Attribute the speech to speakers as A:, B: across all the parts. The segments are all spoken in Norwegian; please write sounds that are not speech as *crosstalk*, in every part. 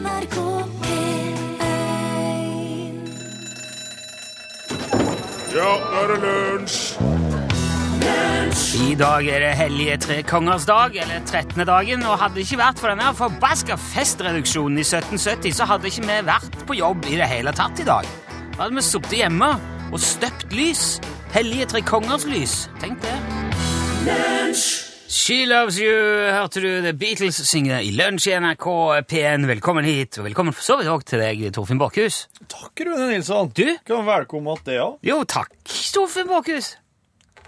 A: NRK P1
B: Ja, nå er det lunsj!
C: I dag er det hellige tre kongers dag, eller 13. dagen, og hadde det ikke vært for denne forbaska festreduksjonen i 1770, så hadde ikke vi vært på jobb i det hele tatt i dag. Da hadde vi sittet hjemme og støpt lys. Hellige tre kongers lys. Tenk det. She Loves You, hørte du The Beatles synge i lunsj i NRK P1. Velkommen hit, og velkommen for så vidt òg til deg, Torfinn Bakhus.
D: Takk, Rune Nilsson.
C: Du?
D: Kan velkomme til deg ja.
C: Jo, takk, Torfinn Bakhus.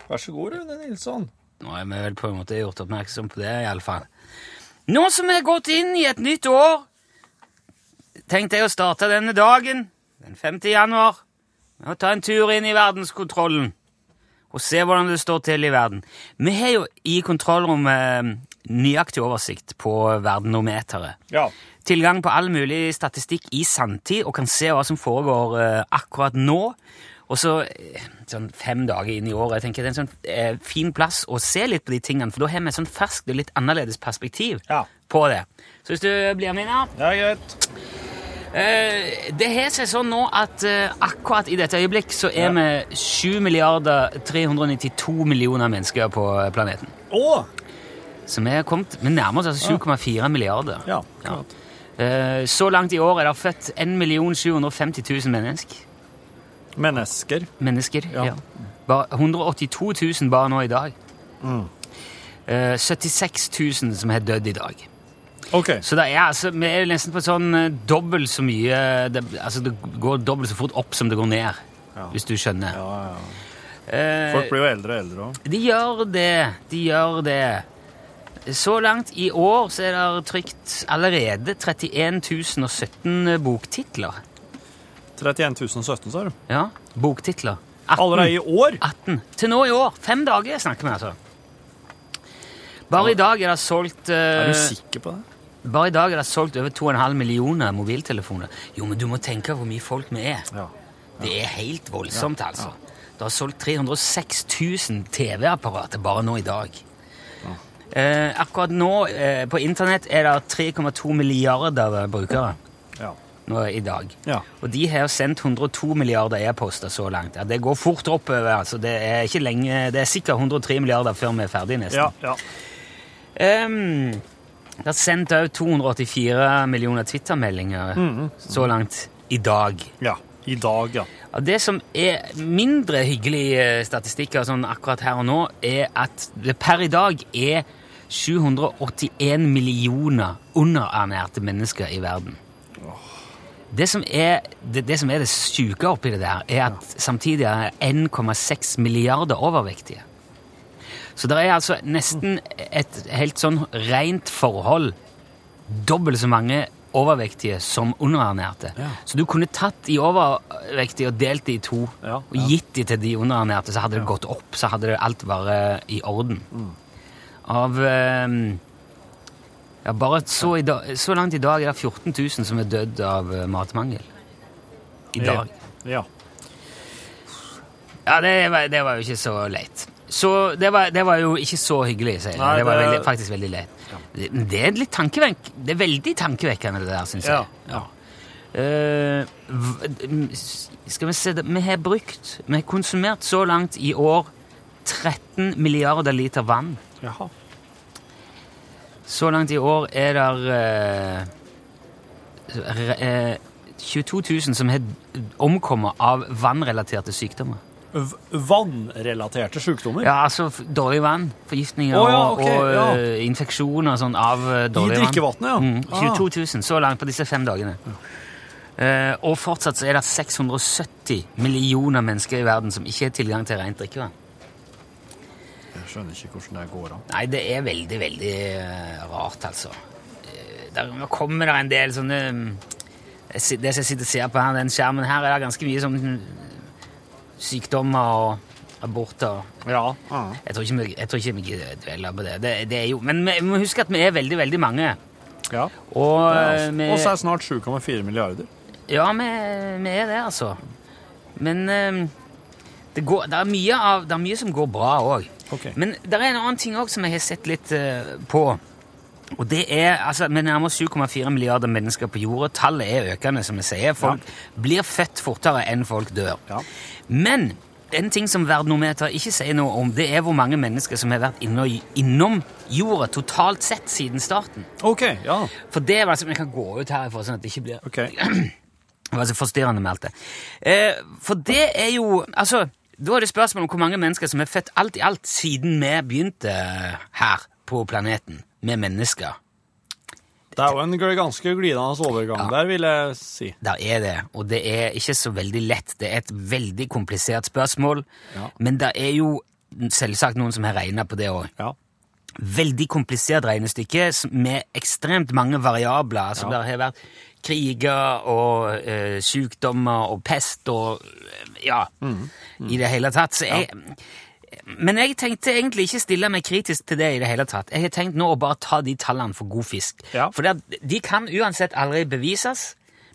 D: Vær så god, Rune Nilsson.
C: Nå er vi vel på en måte gjort oppmerksom på det, iallfall. Nå som vi er gått inn i et nytt år, tenkte jeg å starte denne dagen, den 5. januar, med å ta en tur inn i verdenskontrollen og se hvordan det står til i verden. Vi har jo i kontrollrommet eh, nøyaktig oversikt på verdenometeret.
D: Ja.
C: Tilgang på all mulig statistikk i sanntid og kan se hva som foregår eh, akkurat nå. Og så eh, sånn fem dager inn i året. Jeg tenker Det er en sånn eh, fin plass å se litt på de tingene, for da har vi et sånn ferskt og litt annerledes perspektiv
D: Ja.
C: på det. Så hvis du blir med inn her
D: er greit.
C: Eh, Det har seg sånn nå at eh, akkurat i dette øyeblikk så er vi 7 milliarder 392 millioner mennesker på planeten.
D: Å!
C: Så vi er kommet, vi nærmer oss altså 7,4 milliarder.
D: Ja,
C: Ja.
D: klart.
C: Ja. Så langt i år er det født 1 750 000 mennesker.
D: Mennesker.
C: mennesker
D: Ja.
C: ja. Bare 182 000 bare nå i dag. Mm. 76 000 som har dødd i dag.
D: Ok.
C: Så det er altså, vi er nesten på sånn eh, dobbelt så mye det, Altså det går dobbelt så fort opp som det går ned,
D: Ja.
C: hvis du skjønner.
D: Ja, ja.
C: Eh,
D: Folk blir jo eldre og eldre òg.
C: De gjør det. De gjør det. Så langt i år så er det trykt allerede 31 017 boktitler.
D: 31 017, sa du.
C: Ja, boktitler. 18.
D: Allerede i år?
C: 18. Til nå i år. Fem dager snakker vi altså. Bare i dag er det solgt
D: Er
C: eh,
D: du sikker på det?
C: Bare i dag er det solgt over 2,5 millioner mobiltelefoner. Jo, men du må tenke hvor mye folk vi er.
D: Ja.
C: Det er helt voldsomt, altså. Det har solgt 306 000 TV-apparater bare nå i dag. Eh, akkurat nå eh, på internett er det 3,2 milliarder brukere
D: Ja.
C: nå i dag.
D: Ja.
C: Og de har sendt 102 milliarder e-poster så langt. Ja, det går fort oppover. altså. Det er ikke lenge, det er sikkert 103 milliarder før vi er ferdige nesten.
D: Ja, ja.
C: Det er sendt òg 284 millioner Twitter-meldinger så langt i dag.
D: ja. I dag, ja.
C: Ja, Det som er mindre hyggelige statistikker sånn akkurat her og nå, er at det per i dag er 781 millioner underernærte mennesker i verden. Det som er det, det, som er det syke oppi det der, er at samtidig er 1,6 milliarder overvektige. Så det er altså nesten et helt sånn rent forhold. Dobbelt så mange overvektige som underernærte.
D: Ja.
C: Så du kunne tatt de overvektige og delt de i to,
D: Ja,
C: og gitt de til de underernærte, så hadde det gått opp. Så hadde det alt vært i orden. Av eh, ja, bare så, i dag, så langt i dag er det 14 000 som er dødd av eh, matmangel. I dag.
D: Ja.
C: Ja, det var, det var jo ikke så leit. Så det var, det var jo ikke så hyggelig, sier jeg. Det var veldig, faktisk veldig leit. Det, det er litt tankevekk. Det er veldig tankevekkende, det der, syns jeg. Ja. Ja. Uh, skal vi se. Vi har brukt Vi har konsumert så langt i år 13 milliarder liter vann.
D: Jaha.
C: Så langt i år er det eh, 22 000 som har omkommet av vannrelaterte sykdommer.
D: Vannrelaterte sykdommer?
C: Ja, altså dårlig vann, forgiftninger
D: oh, ja,
C: og, og
D: ja.
C: eh, infeksjoner og sånn av eh, dårlig vann.
D: I drikkevannet, ja.
C: Mm,
D: Ah.
C: 22 000 så langt på disse fem dagene. Uh, og fortsatt så er det 670 millioner mennesker i verden som ikke har tilgang til rent drikkevann.
D: Jeg skjønner ikke hvordan det går an.
C: Nei, det er veldig, veldig rart, altså. Der nå kommer det en del sånne mm, Det som jeg sitter og ser på her, den skjermen her, er det ganske mye sånn sykdommer og aborter.
D: Ja.
C: Jeg tror ikke vi, jeg tror ikke vi gidder dvele på det. det, det er jo, men vi må huske at vi er veldig, veldig mange.
D: ja.
C: Og
D: Ja,
C: eh, vi,
D: er snart 7,4 milliarder.
C: Ja, vi, vi er det, altså. Men eh, det, går, det, er mye av, det er mye som går bra òg.
D: Okay.
C: Men det er en annen ting òg som jeg har sett litt eh, på. Og det er, altså, Vi nærmer oss 7,4 milliarder mennesker på jorda. Tallet er økende, som vi sier. Folk blir født fortere enn folk dør.
D: Ja.
C: Men en ting som Verdenometer ikke sier noe om, det er hvor mange mennesker som har vært inno, innom jorda totalt sett siden starten.
D: OK, ja.
C: For det er altså, Jeg kan gå ut herifra, sånn at det ikke blir
D: okay. *clears throat*
C: det var så forstyrrende med alt det. Eh, for det er jo Altså, da er det spørsmål om hvor mange mennesker som er født alt i alt siden vi begynte her på planeten med mennesker.
D: Det er jo en ganske glidende overgang der, vil jeg si.
C: Der er det, og det er ikke så veldig lett. Det er et veldig komplisert spørsmål,
D: Ja.
C: men det er jo selvsagt noen som har regna på det òg.
D: Ja.
C: Veldig komplisert regnestykke med ekstremt mange variabler. Altså,
D: Ja.
C: Det har vært kriger og eh, sykdommer og pest og eh, Ja,
D: Mm.
C: i det hele tatt. Så jeg, Men jeg tenkte egentlig ikke stille meg kritisk til det i det hele tatt. Jeg har tenkt nå å bare ta de tallene for god fisk.
D: Ja.
C: For de kan uansett aldri bevises,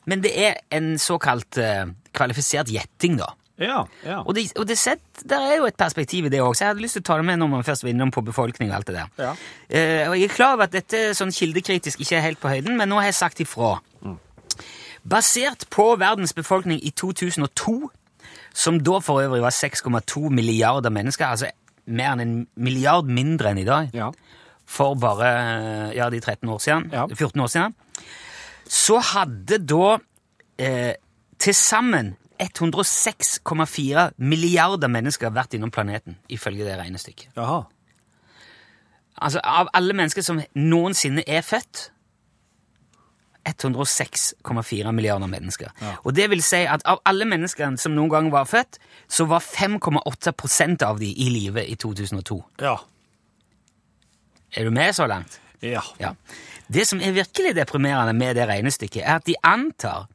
C: men det er en såkalt uh, kvalifisert gjetting, da.
D: Ja, ja.
C: Og, det, og det sett, der er jo et perspektiv i det òg, så jeg hadde lyst til å ta det med når man først var innom på befolkning og alt det der.
D: Ja.
C: Uh, og jeg er klar over at dette sånn kildekritisk ikke er helt på høyden, men nå har jeg sagt ifra. Basert på verdens befolkning i 2002, som da for øvrig var 6,2 milliarder mennesker, altså mer enn en milliard mindre enn i dag,
D: Ja.
C: for bare ja, de 13 år siden,
D: Ja.
C: 14 år siden, så hadde da eh, til sammen 106,4 milliarder mennesker vært innom planeten, ifølge det regnestykket.
D: Jaha.
C: Altså, av alle mennesker som noensinne er født 106,4 milliarder mennesker.
D: Ja.
C: Og det vil si at av alle menneskene som noen gang var født, så var 5,8% av de i live i 2002.
D: Ja.
C: Er du med så langt?
D: Ja.
C: Ja. Det som er virkelig deprimerende med det regnestykket, er at de antar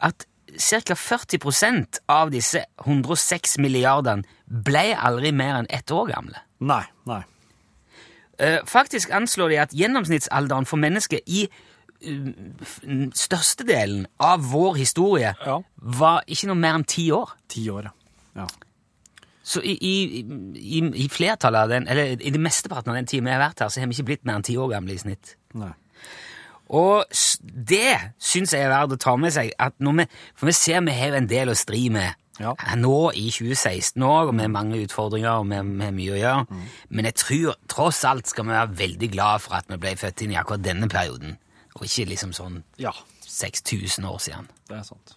C: at ca. 40% av disse 106 milliardene ble aldri mer enn ett år gamle.
D: Nei, nei.
C: Eh, Faktisk anslår de at gjennomsnittsalderen for mennesker i størstedelen av vår historie
D: Ja.
C: var ikke noe mer enn ti år.
D: Ti år, ja.
C: Så i, i, i, i flertallet av den, eller i det mesteparten av den tiden vi har vært her, så har vi ikke blitt mer enn ti år gamle i snitt.
D: Nei.
C: Og det syns jeg er verdt å ta med seg. At når vi, for vi ser vi har jo en del å stri med
D: Ja.
C: nå i 2016 òg, med mange utfordringer og med, med mye å gjøre.
D: Mm.
C: Men jeg tror tross alt skal vi være veldig glad for at vi ble født inn i akkurat denne perioden, og ikke liksom sånn
D: Ja,
C: 6000 år siden.
D: det er sant.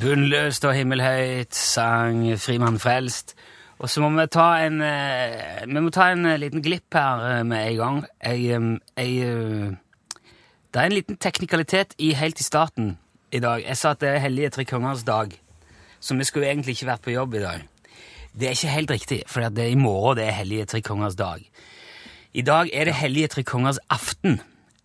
C: Bunnløst og himmelhøyt sang Frimann Frelst. Og så må vi ta en, eh, vi må ta en eh, liten glipp her eh, med en gang. Jeg, jeg, det er en liten teknikalitet i helt i starten i dag. Jeg sa at det er Hellige tre kongers dag, så vi skulle egentlig ikke vært på jobb i dag. Det er ikke helt riktig, for det er i morgen det er Hellige tre kongers dag. I dag er det Hellige tre kongers aften,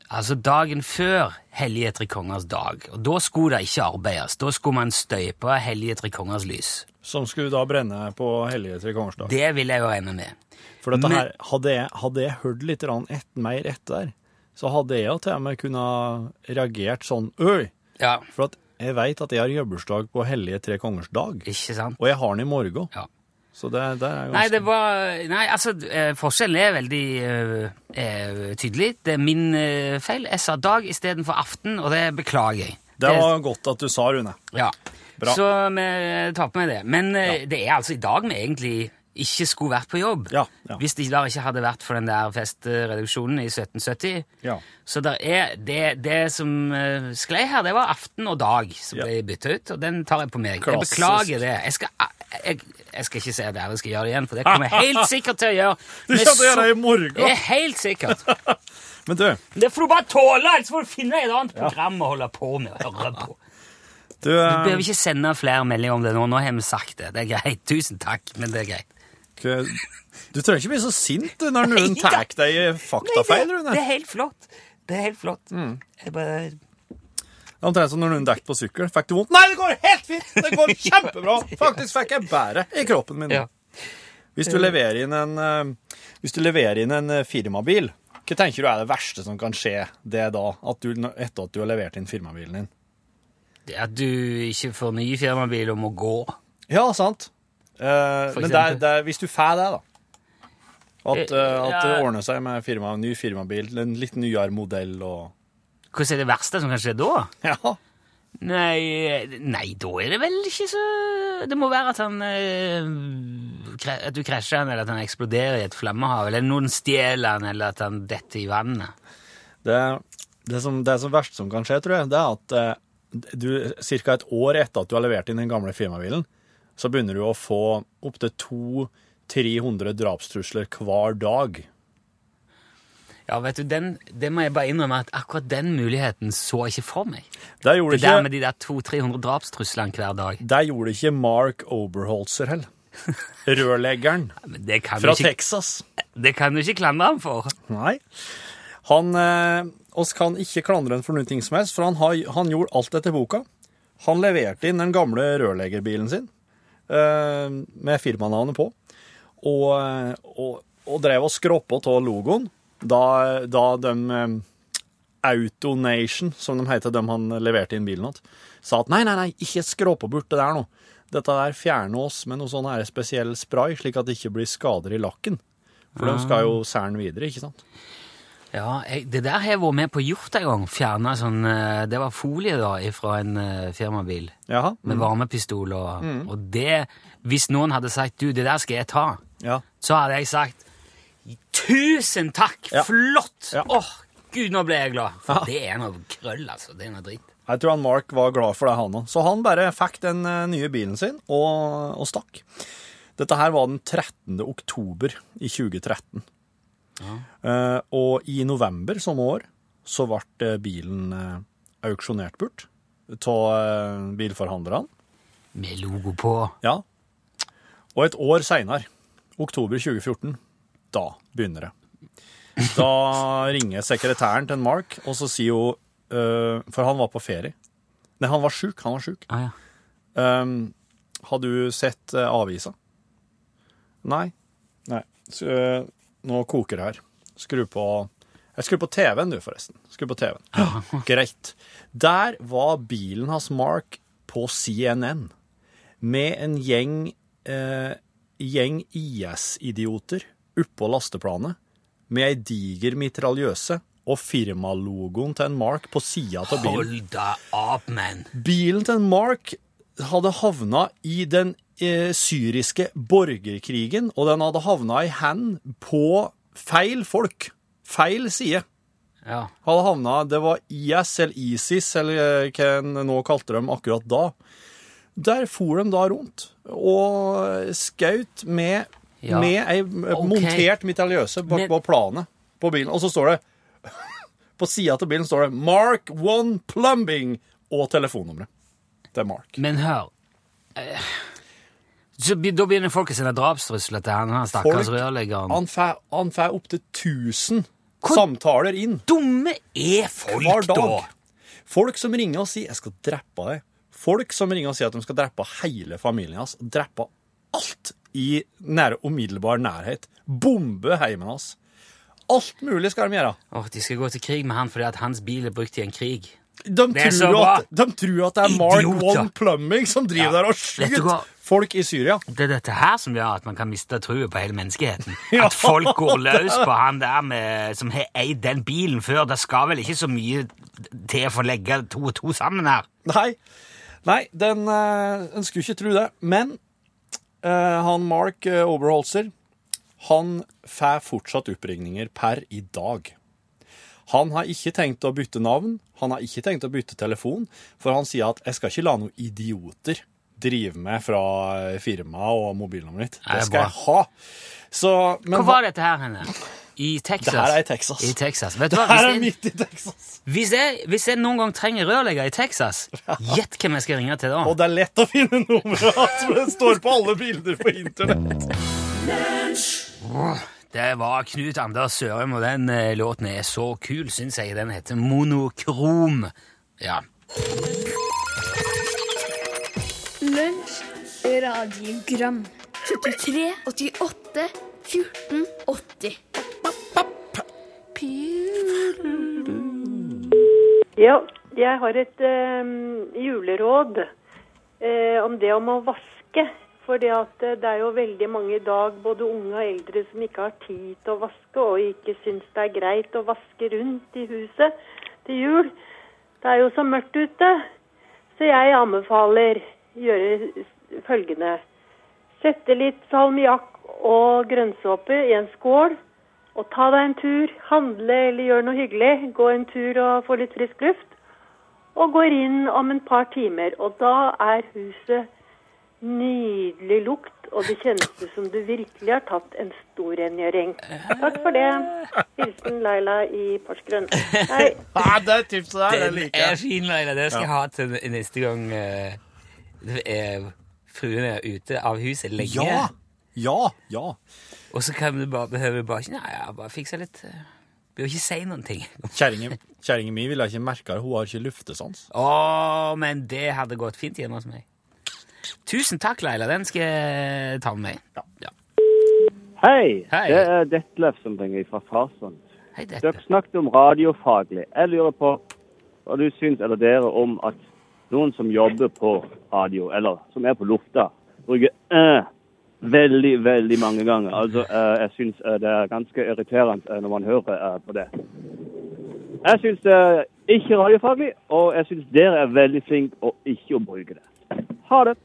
C: altså dagen før Hellige tre kongers dag. Og da skulle det ikke arbeides, da skulle man støype Hellige tre kongers lys.
D: Som skulle da brenne på Hellige tre kongers dag.
C: Det vil jeg jo regne med.
D: For dette
C: Men-
D: her, hadde jeg, hadde jeg hørt litt et, mer etter, så hadde jeg jo til og med kunnet reagert sånn Øy!
C: Ja,
D: For at jeg veit at jeg har jubileumsdag på Hellige tre kongers dag,
C: ikke sant?
D: og jeg har den i morgen.
C: Ja.
D: Så det, det er ganske
C: Nei, det var Nei, altså, eh, forskjellen er veldig eh, eh, tydelig. Det er min eh, feil. Jeg sa dag istedenfor aften, og det beklager jeg.
D: Det var godt at du sa, Rune.
C: Ja.
D: Bra.
C: Så vi tar på meg det. Men eh, det er altså i dag vi egentlig ikke skulle vært på jobb.
D: Ja, ja.
C: Hvis det ikke hadde vært for den der festreduksjonen i 1770.
D: Ja.
C: Så der er det, det som uh, sklei her, det var aften og dag som ble bytta ut, og den tar jeg på meg.
D: Klassisk.
C: Jeg beklager det. Jeg skal, jeg, jeg skal ikke si at jeg skal gjøre det igjen, for det kommer jeg helt *laughs* sikkert til å gjøre.
D: Du å gjøre det i morgen.
C: Det er helt sikkert. *laughs*
D: Men du,
C: Det får du bare tåle, ellers får du finne et annet program å holde på med og høre på.
D: du
C: Du
D: eh,
C: behøver ikke sende flere meldinger om det nå. Nå har vi sagt det. Det er greit. Tusen takk, men det er greit.
D: K- Du trenger ikke bli så sint når noen tar deg i faktafeil,
C: det, det er helt flott. Det er helt flott.
D: Mm.
C: Jeg bare
D: Det er Omtrent som når noen dekker på sykkel. Fikk du vondt? Nei, det går helt fint! Det går kjempebra! Faktisk fikk jeg bedre i kroppen min.
C: Ja.
D: Hvis du leverer inn en, eh, hvis du leverer inn en eh, firmabil, hva tenker du er det verste som kan skje det da, at du, etter at du har levert inn firmabilen din?
C: Det at du ikke får ny firmabil og må gå.
D: Ja, sant. Eh, men der, er,
C: eksempel.
D: det er, hvis du får det, da At, uh, at det ordner seg med firma, ny firmabil, en litt nyere modell og
C: Hvordan er det verste som kan skje da?
D: Ja.
C: Nei, nei, da er det vel ikke så Det må være at han uh, At du krasjer han, eller at han eksploderer i et flammehav, eller noen stjeler han, eller at han detter i vannet.
D: Det, det, som, det som verste som kan skje, tror jeg, det er at du ca. et år etter at du har levert inn den gamle firmabilen, så begynner du å få opptil 200-300 drapstrusler hver dag.
C: Ja, vet du, den, Det må jeg bare innrømme at akkurat den muligheten så ikke for meg.
D: Det
C: Det der med de der 200-300 drapstruslene hver dag.
D: det gjorde ikke Mark Oberholzer heller. Rørleggeren *laughs* fra
C: ikke,
D: Texas.
C: det kan du ikke klandre ham for.
D: Nei. Han eh, oss kan ikke klandre han for noe som helst, for han, har, han gjorde alt etter boka. Han leverte inn den gamle rørleggerbilen sin med firmanavnet på, og, eh, og, og drev og skroppa av logoen da, da de eh, Autonation, som de heter, de han leverte inn bilen til, sa at nei, nei, nei, ikke skråpe bort det der nå. Dette der fjerner oss med noe sånn spesiell spray, slik at det ikke blir skader i lakken. For de skal jo særen videre, ikke sant?
C: Ja, jeg, Det der har jeg vært med på gjort en gang. Fjerna sånn eh, Det var folie da fra en eh, firmabil
D: Jaha.
C: med varmepistol og, og det Hvis noen hadde sagt du, det der skal jeg ta,
D: Ja.
C: så hadde jeg sagt tusen takk!
D: Ja.
C: Flott!
D: Ja.
C: Åh, gud, nå ble jeg glad. For det er noe krøll, altså. Det er noe dritt.
D: Jeg tror han Mark var glad for det, han òg. Så han bare fikk den eh, nye bilen sin og, og stakk. Dette her var den 13. oktober i 2013. Eh, og i november samme år så ble eh, bilen eh, auksjonert bort av bilforhandlerne.
C: Med logo på.
D: Ja. Og et år seinere, oktober 2014, da begynner det. Da ringer sekretæren til Mark, og så sier hun uh, For han var på ferie. Nei, han var sjuk. Han var sjuk.
C: Ah, ja.
D: Um, har du sett uh, avisa? Nei. Nei. Så, eh, nå koker det her. Skru på Jeg skrur på TV-en, du, forresten. Skru på TV-en. *laughs* Greit. Der var bilen hans Mark på CNN med en gjeng, eh, gjeng IS-idioter oppå lasteplanet med ei diger mitraljøse og firmalogoen til en Mark på sida av bilen.
C: Hold deg opp, man.
D: Bilen til en Mark hadde havna i den eh, syriske borgerkrigen, og den hadde havna i hand på feil folk. Feil side.
C: Ja.
D: Hadde havna, Det var IS eller ISIS, eller eh, hva en nå kalte dem akkurat da. Der for de da rundt og skaut med,
C: Ja.
D: med ei
C: okay.
D: Montert mitraljøse på,
C: Men-
D: på planet på bilen. Og så står det *laughs* På sida av bilen står det 'Mark One Plumbing' og telefonnummeret til Mark.
C: Men hør eh, så, be- Da begynner folk å sende drapstrusler til han, han stakkars rørleggeren.
D: Han får, han får opptil 1000 samtaler inn
C: Dumme er folk,
D: hver dag.
C: da!
D: Folk som ringer og sier 'jeg skal drepe deg'. Folk som ringer og sier at de skal drepe hele familien hans. Drepe alt i nær, umiddelbar nærhet. Bombe heimen hans. Alt mulig skal de gjøre.
C: Åh, De skal gå til krig med han fordi at hans bil er brukt i en krig.
D: De tror, at, de tror at det er Mark
C: Idioter.
D: One Plumbing som driver
C: Ja.
D: der og skyter folk i Syria.
C: Det er dette her som gjør at man kan miste troen på hele menneskeheten. *laughs*
D: Ja.
C: At folk går løs på han der med, som har eid den bilen før. Det skal vel ikke så mye til for å legge to og to sammen her.
D: Nei, Nei den, eh, en skulle ikke tro det. Men eh, han Mark eh, Oberholzer, han får fortsatt oppringninger per i dag. Han har ikke tenkt å bytte navn, han har ikke tenkt å bytte telefon, for han sier at 'jeg skal ikke la noen idioter drive med fra eh, firmaet og mobilnummeret mitt'. Det skal jeg ha. Så, men
C: Hvor var dette her henne? I Texas?
D: Det her er i Texas.
C: I Texas. Vet du hva?
D: Det her er
C: Hvis jeg,
D: midt i Texas.
C: hvis jeg, hvis jeg noen gang trenger rørlegger i Texas, gjett hvem jeg skal ringe til da.
D: Og det er lett å finne nummeret hans, *laughs* for det står på alle bilder på internett.
C: Det var Knut Anders Sørum, og den eh, låten er så kul, syns jeg. Den heter Monokrom. Ja.
A: Lunsj, radiogram 73, 88, 14, 80
E: Ja, Jeg har et eh, juleråd eh, om det om å vaske. For det er jo veldig mange i dag, både unge og eldre, som ikke har tid til å vaske, og ikke syns det er greit å vaske rundt i huset til jul. Det er jo så mørkt ute. Så jeg anbefaler gjøre følgende. Sette litt salmiakk og grønnsåpe i en skål. Og ta deg en tur, handle eller gjøre noe hyggelig. Gå en tur og få litt frisk luft. Og går inn om en par timer. Og da er huset nydelig lukt, og det kjennes ut som du virkelig har tatt en stor rengjøring. Takk for det. Hilsen Laila i Porsgrunn. Hei. *laughs*
D: Ja, det er tipset der.
C: Den
D: like.
C: er fin, Leila. Det skal jeg ha til neste gang uh, det er fruen er ute av huset lenge.
D: Ja! Ja, ja.
C: Og så kan du bare, behøve bare ikke Nei, ja, bare fikse litt Vi Bør ikke si noen ting. *laughs*
D: Kjerringa kjerringa mi ville ikke merka det. Hun har ikke luftesans.
C: Å, men det hadde gått fint hjemme hos meg. Tusen takk, Leila. Den skal jeg ta med meg. Ja.
F: Hei,
C: Hei.
F: det er Detlef som ringer fra Farsund.
C: Hei,
F: Dere snakket om radiofaglig. Jeg lurer på hva du syns, eller dere, om at noen som jobber på radio, eller som er på lufta, bruker øh veldig, veldig mange ganger. Altså, øh, jeg syns øh, det er ganske irriterende øh, når man hører øh, på det. Jeg syns det er ikke radiofaglig, og jeg syns dere er veldig flinke å ikke å bruke det. Ha det.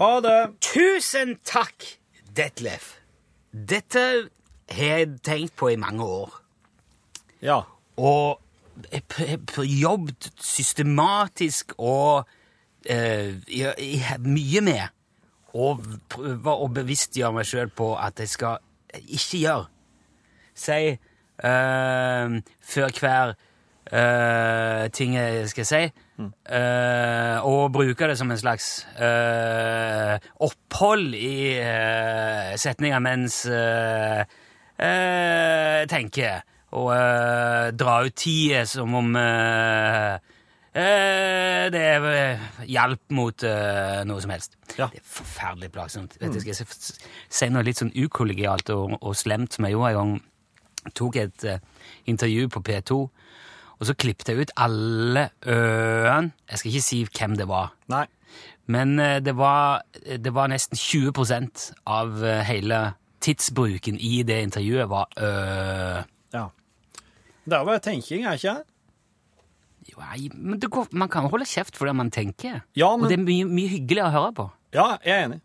D: Ha det!
C: Tusen takk, Detlef. Dette har jeg tenkt på i mange år.
D: Ja.
C: Og jobbet systematisk og eh, mye med Og prøve å bevisstgjøre meg sjøl på at jeg skal ikke gjøre. Si eh, før hver eh, ting jeg skal si, eh, og bruke det som en slags uh, opphold i uh, mens eh, eh, jeg tenker, og dra ut tida som om det er hjelp mot noe som helst.
D: Ja.
C: Det er forferdelig plagsomt. Vet du, skal jeg si noe litt sånn ukollegialt og, og slemt som jeg gjorde en gang? tok et intervju på P2, og så klippet jeg ut alle ø-ene. Jeg skal ikke si hvem det var,
D: Nei.
C: men eh, det var, det var nesten 20 av eh, hele tidsbruken i det intervjuet var ø.
D: Ja. Det bare tenking, er ikke det?
C: Jo, Nei, men det går, man kan holde kjeft fordi man tenker.
D: Ja, men...
C: Og det er mye, mye hyggeligere å høre på.
D: ja, jeg er enig.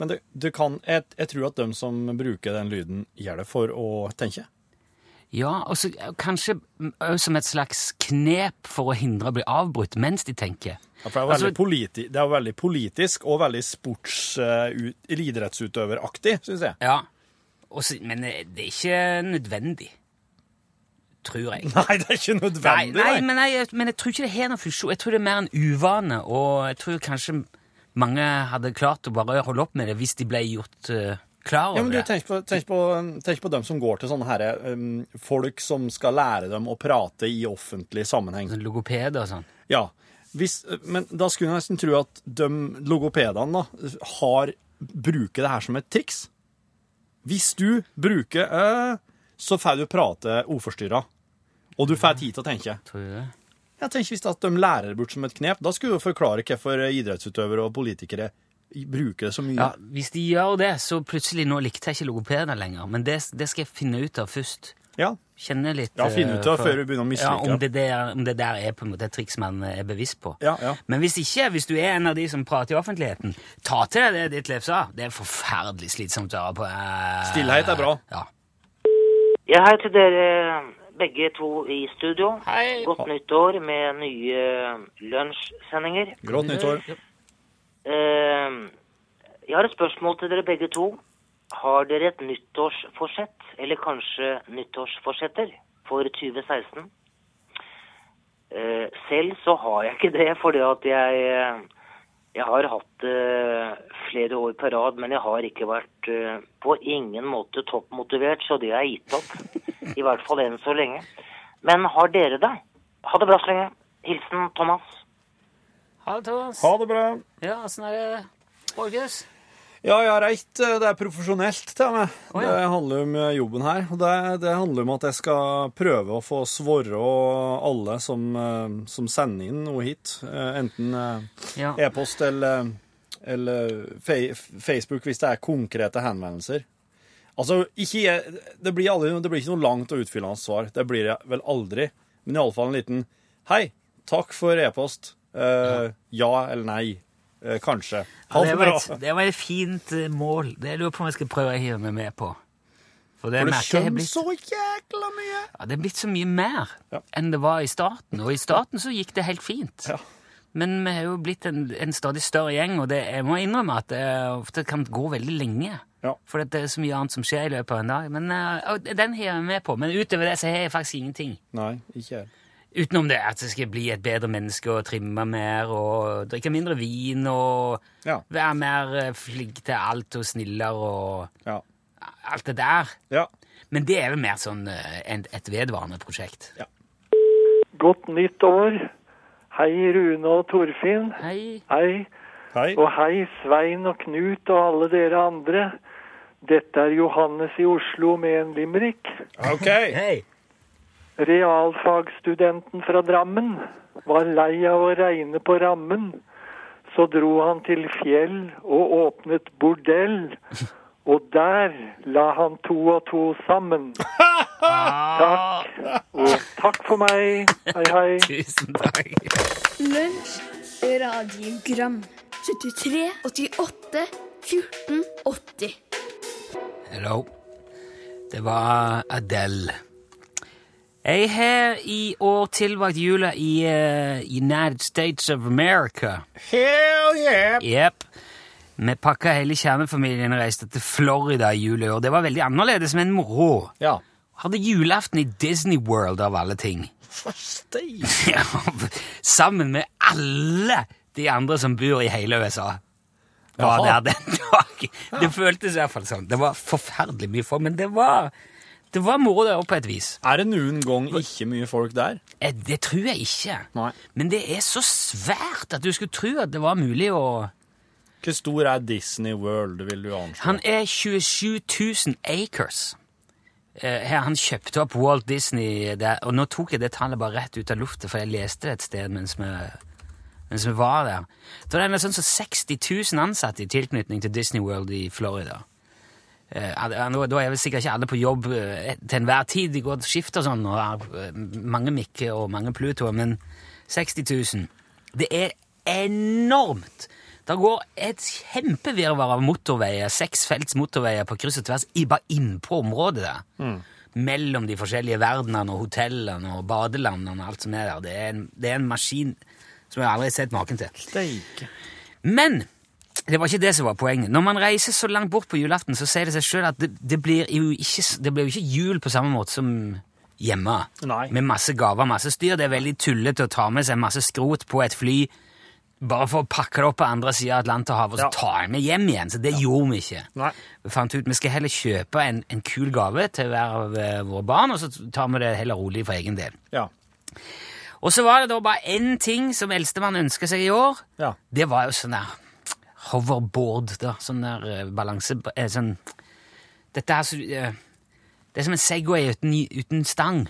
D: Men det, du kan, jeg, jeg tror at de som bruker den lyden, gjør det for å tenke.
C: Ja, og så eh, kanskje mm, som et slags knep for å hindre å bli avbrutt mens de tenker.
D: Ja, for det er veldig,
C: Altså-
D: politi det er veldig politisk og veldig sports, uh, idrettsutøveraktig, syns jeg.
C: Ja, også, men eh, det er ikke nødvendig. Tror jeg. *laughs*
D: Nei, det er ikke nødvendig.
C: nei,
D: nei.
C: men, jeg- men jeg tror ikke det har noen funksjon. Jeg tror det er mer en uvane, og jeg tror kanskje mange hadde klart å bare holde opp med det hvis de ble gjort eh, klar over
D: Ja, men du, tenk på, tenk, på, tenk på dem som går til sånne her, um, folk som skal lære dem å prate i offentlig sammenheng.
C: Sånn Logopeder og sånn.
D: Ja, hvis, men da skulle jeg nesten tro at de logopedene da, har, bruker det her som et triks. Hvis du bruker øh, så får du prate uforstyrra, og du får tid til å tenke.
C: Tror du det?
D: Jeg tenker Hvis at de lærer bort som et knep, da skulle du forklare hvorfor idrettsutøvere og politikere bruker det så mye.
C: Ja, Hvis de gjør det, så plutselig Nå likte jeg ikke logopeder lenger, men det, det skal jeg finne ut av først.
D: Ja.
C: Kjenne litt
D: Ja, finne ut
C: eh,
D: av
C: for-
D: før du begynner å mislike
C: ja, om
D: det.
C: Der, om det der er på en måte et triks man er bevisst på.
D: Ja, ja.
C: Men hvis ikke, hvis du er en av de som prater i offentligheten, ta til deg det Ditlev sa. Det er forferdelig slitsomt å høre på. eh,
D: Stillhet er bra.
C: Ja.
G: Ja, hei til dere begge to i studio.
C: Hei.
G: Godt nyttår med nye lunsjsendinger.
D: Godt nyttår.
G: Eh, Jeg har et spørsmål til dere begge to. Har dere et nyttårsforsett, eller kanskje nyttårsforsetter, for 2016? Eh, Selv så har jeg ikke det, fordi at jeg, eh, jeg har hatt det flere år på rad, men jeg har ikke vært eh, på ingen måte toppmotivert, så det har jeg gitt opp. I hvert fall enn så lenge. Men har dere det? Ha det bra så lenge. Hilsen Thomas.
C: Ha det, Thomas.
D: Ha det bra.
C: Ja, åssen er det, Borges?
D: Ja, jeg har reit. Det er profesjonelt til meg.
C: Oh, ja.
D: Det handler om jobben her. Det, det handler om at jeg skal prøve å få svare alle som, eh, som sender inn noe hit. Eh, Enten eh,
C: Ja.
D: e-post eller, eller fe- Facebook hvis det er konkrete henvendelser. Altså, ikke, det, blir aldri, det blir ikke noe langt og utfyllende svar. Det blir det vel aldri. Men iallfall en liten Hei, takk for e-post. Eh, ja eller nei. Uh, kanskje.
C: Ja, det, var et, det var et fint eh, mål. Det lurer på om jeg skal prøve å hive meg med på. For det,
D: For det skjønner
C: blitt,
D: så jækla mye.
C: ja, det er blitt så mye mer
D: Ja.
C: enn det var i starten. Og i starten så gikk det helt fint.
D: Ja.
C: Men vi har jo blitt en, en stadig større gjeng, og det, jeg må innrømme at det ofte kan gå veldig lenge.
D: Ja.
C: For det er så mye annet som skjer i løpet av en dag. Men uh, den hiver jeg med på. Men utover det så har jeg faktisk ingenting.
D: Nei, ikke jeg.
C: Utenom det at jeg skal bli et bedre menneske og trimme mer og drikke mindre vin og
D: Ja.
C: være mer eh, flink til alt og snillere og
D: Ja.
C: alt det der.
D: Ja.
C: Men det er vel mer sånn eh, et vedvarende prosjekt.
H: Godt nytt år. Hei, Rune og Torfinn.
C: Hei.
H: Hei.
B: Hei.
H: Og hei, Svein og Knut og alle dere andre. Dette er Johannes i Oslo med en limerick.
B: OK.
C: Hei.
H: Realfagsstudenten fra Drammen var lei av å regne på rammen. Så dro han til fjell og åpnet bordell. Og der la han to og to sammen. Takk. Og takk for meg. Hei, hei.
C: Tusen takk.
A: Lunsj, radiogram 73, 88, 14, 80
C: Hello. Det var Adele. Jeg har i år tilbrakt jula i uh, United States of America.
B: Hell yeah!
C: Yep. Vi pakka hele kjernefamilien og reiste til Florida i jula i år. Det var veldig annerledes, men moro.
D: Ja.
C: Hadde julaften i Disney World av alle ting. *laughs* Ja, Sammen med alle de andre som bor i hele USA. Var
D: Jaha.
C: der den dagen. Det føltes i hvert fall sånn. Det var forferdelig mye folk, men det var, det var moro der òg, på et vis.
D: Er det noen gang ikke mye folk der?
C: Eh, Det tror jeg ikke.
D: Nei.
C: Men det er så svært at du skulle tro at det var mulig å
D: Hvor stor er Disney World, vil du anslå?
C: Han er 27 000 acres. Eh, her, han kjøpte opp Walt Disney der, og nå tok jeg det tallet bare rett ut av lufta, for jeg leste det et sted mens vi, mens vi var der. Da er det sånn som 60 000 ansatte i tilknytning til Disney World i Florida. Eh, nå- da er vel sikkert ikke alle på jobb eh, til enhver tid. De går og skifter sånn, og har eh, mange Mikke og mange Plutoer, men 60 000. Det er enormt! Det går et kjempevirvar av motorveier, seksfelts motorveier på kryss og tvers, bare innpå området der. Mellom de forskjellige verdenene og hotellene og badelandene og alt som er der. Det er en, det er en maskin som jeg aldri har sett maken til.
D: Steik.
C: Men det var ikke det som var poenget. Når man reiser så langt bort på julaften, så sier det seg sjøl at det, det, blir jo ikke, det blir jo ikke jul på samme måte som hjemme.
D: Nei.
C: Med masse gaver, masse styr. Det er veldig tullete å ta med seg masse skrot på et fly bare for å pakke det opp på andre sida av Atlanterhavet og så
D: Ja.
C: ta det med hjem igjen. Så det gjorde vi ikke.
D: Nei.
C: Vi fant ut vi skal heller kjøpe en, en kul gave til hver av eh, våre barn, og så tar vi det heller rolig for egen del.
D: Ja.
C: Og så var det da bare én ting som eldstemann ønska seg i år.
D: Ja.
C: Det var jo sånn der hoverboard, da. Sånn der eh, balanse... eh, Sånn Dette er så eh, Det er som en Segway uten, uten stang.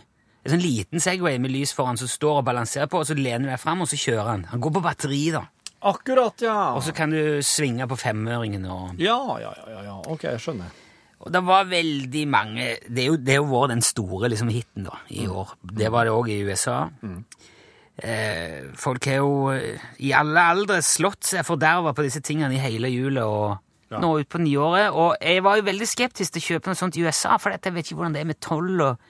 C: En sånn liten Segway med lys foran som står og balanserer på, og så lener du deg fram, og så kjører han. Han går på batteri, da.
D: Akkurat, ja.
C: Og så kan du svinge på femøringen og
D: Ja, ja, ja, ja. Ok, jeg skjønner.
C: Og det var veldig mange Det er jo, det er jo vært den store liksom, hiten da, i år. Det var det òg i USA. Eh, folk har jo eh, i alle aldre slått seg forderva på disse tingene i hele jula og nå ut på nyåret. Og jeg var jo veldig skeptisk til å kjøpe noe sånt i USA, for jeg vet ikke hvordan det er med toll og,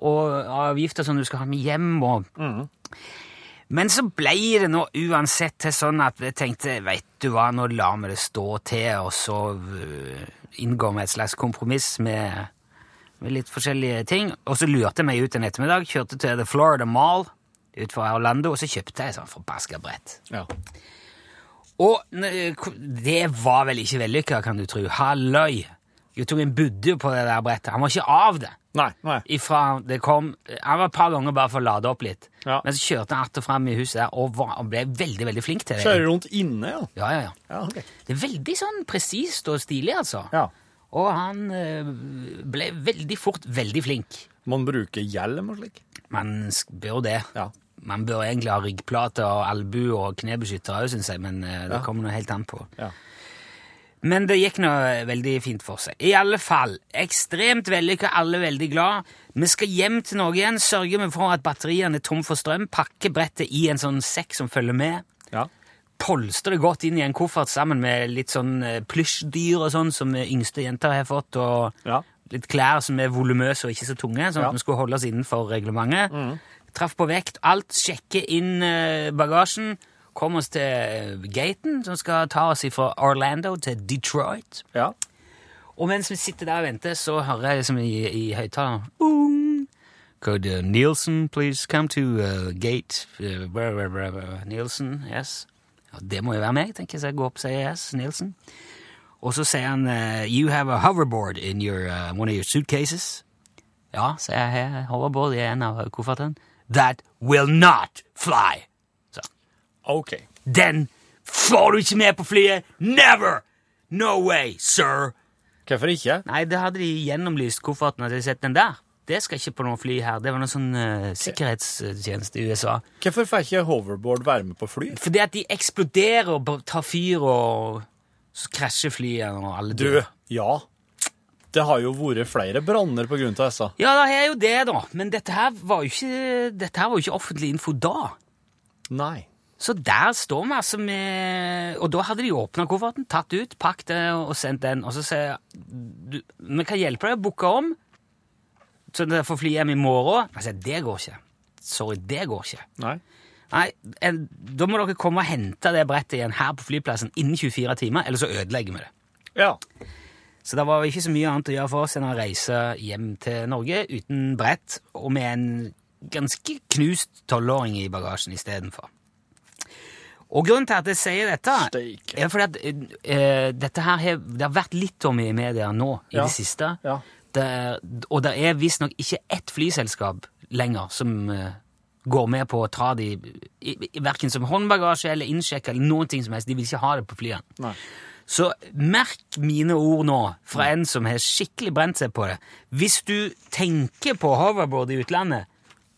C: og avgifter som du skal ha med hjem. og... Men så ble det nå uansett til sånn at jeg tenkte, vet du hva, nå lar vi det stå til, og så øh, inngår vi et slags kompromiss med, med litt forskjellige ting. Og så lurte jeg meg ut en ettermiddag, kjørte til The Florida Mall utenfor Orlando, og så kjøpte jeg et sånt forbaska brett.
D: Ja.
C: Og det var vel ikke vellykka, kan du tro. Halløy! Jeg tok en budde på det der brettet. Han var ikke av det.
D: Nei. nei.
C: Ifra det kom Han var et par ganger bare for å lade opp litt.
D: Ja.
C: Men så kjørte han att og fram i huset der og, var, og ble veldig veldig flink til det.
D: Kjører rundt inne, ja.
C: Ja, ja, ja.
D: Ja, okay.
C: Det er veldig sånn presist og stilig, altså.
D: Ja.
C: Og han eh, ble veldig fort veldig flink.
D: Man bruker hjelm og slik.
C: Man bør det.
D: Ja.
C: Man bør egentlig ha ryggplate og albu og knebeskyttere òg, syns jeg, men eh, det
D: Ja.
C: kommer noe helt an på.
D: Ja.
C: Men det gikk nå veldig fint for seg. I alle fall, ekstremt vellykka, alle veldig glad. Vi skal hjem til Norge igjen, sørge vi for at batteriene er tom for strøm, pakke brettet i en sånn sekk som følger med,
D: Ja.
C: polstre det godt inn i en koffert sammen med litt sånn eh, plysjdyr og sånn som yngste jenter har fått, og
D: Ja.
C: litt klær som er volumøse og ikke så tunge, sånn
D: Ja.
C: at vi skulle holde oss innenfor reglementet. Traff på vekt, alt, sjekke inn eh, bagasjen, kom oss til eh, gaten som skal ta oss fra Orlando til Detroit.
D: Ja.
C: Og mens vi sitter der og venter, så hører jeg liksom i, i høyttaleren! Could uh, Nielsen please come to uh, gate uh, blah, blah, blah, Nielsen, yes. Ja, det må jo være meg, tenker jeg, så jeg går opp og sier yes, Nielsen. Og så sier han You have a hoverboard in your, one of your suitcases. Ja, sier jeg hoverboard i en av koffertene. That will not fly. Så
D: Ok.
C: den får du ikke med på flyet! Never! No way, sir!
D: Hvorfor ikke?
C: Nei, det hadde de gjennomlyst kofferten. Hadde de sett den der? Det skal ikke på noe fly her. Det var noen sånn uh, sikkerhetstjeneste i USA.
D: Hvorfor får ikke hoverboard være med på fly?
C: Fordi at de eksploderer og tar fyr, og så krasjer flyet, og alle
D: Du, ja. Det har jo vært flere branner av disse.
C: Ja, det er jo det, da. Men dette her var jo ikke, dette her var jo ikke offentlig info da.
D: Nei.
C: Så der står vi altså med Og da hadde de åpna kofferten, tatt ut, pakket og sendt den. Og så sier jeg vi kan hjelpe deg å booke om, så dere får fly hjem i morgen. Jeg sier det går ikke. Sorry, det går ikke.
D: Nei.
C: Nei, en, Da må dere komme og hente det brettet igjen her på flyplassen innen 24 timer, eller så ødelegger vi det.
D: Ja.
C: Så det var ikke så mye annet å gjøre for oss enn å reise hjem til Norge uten brett og med en ganske knust tolvåring i bagasjen istedenfor. Og grunnen til at jeg sier dette,
D: Steak.
C: er fordi at uh, dette her har, det har vært litt om i media nå i
D: Ja.
C: det siste.
D: Ja.
C: Det, og det er visstnok ikke ett flyselskap lenger som uh, går med på å ta de i, i, verken som håndbagasje eller innsjekk eller noen ting som helst. De vil ikke ha det på flyene.
D: Nei.
C: Så merk mine ord nå, fra en som har skikkelig brent seg på det. Hvis du tenker på hoverboard i utlandet,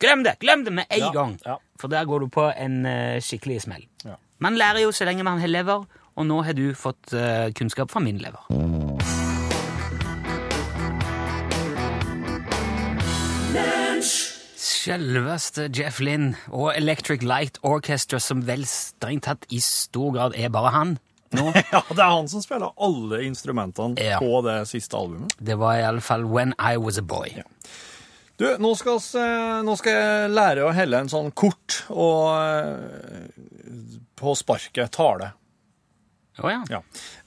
C: glem det! Glem det med en
D: Ja,
C: gang!
D: ja.
C: For der går du på en uh, skikkelig smell.
D: Ja.
C: Man lærer jo så lenge man har lever, og nå har du fått uh, kunnskap fra min lever. Selveste Jeff Lynn og Electric Light Orchestra, som vel strengt tatt i stor grad er bare han nå. *laughs*
D: Ja, det er han som spiller alle instrumentene
C: Ja.
D: på det siste albumet.
C: Det var i alle fall When I Was a Boy.
D: Du, nå skal, eh, nå skal jeg lære å helle en sånn kort og eh, på sparket tale.
C: Å ja.
D: Ja.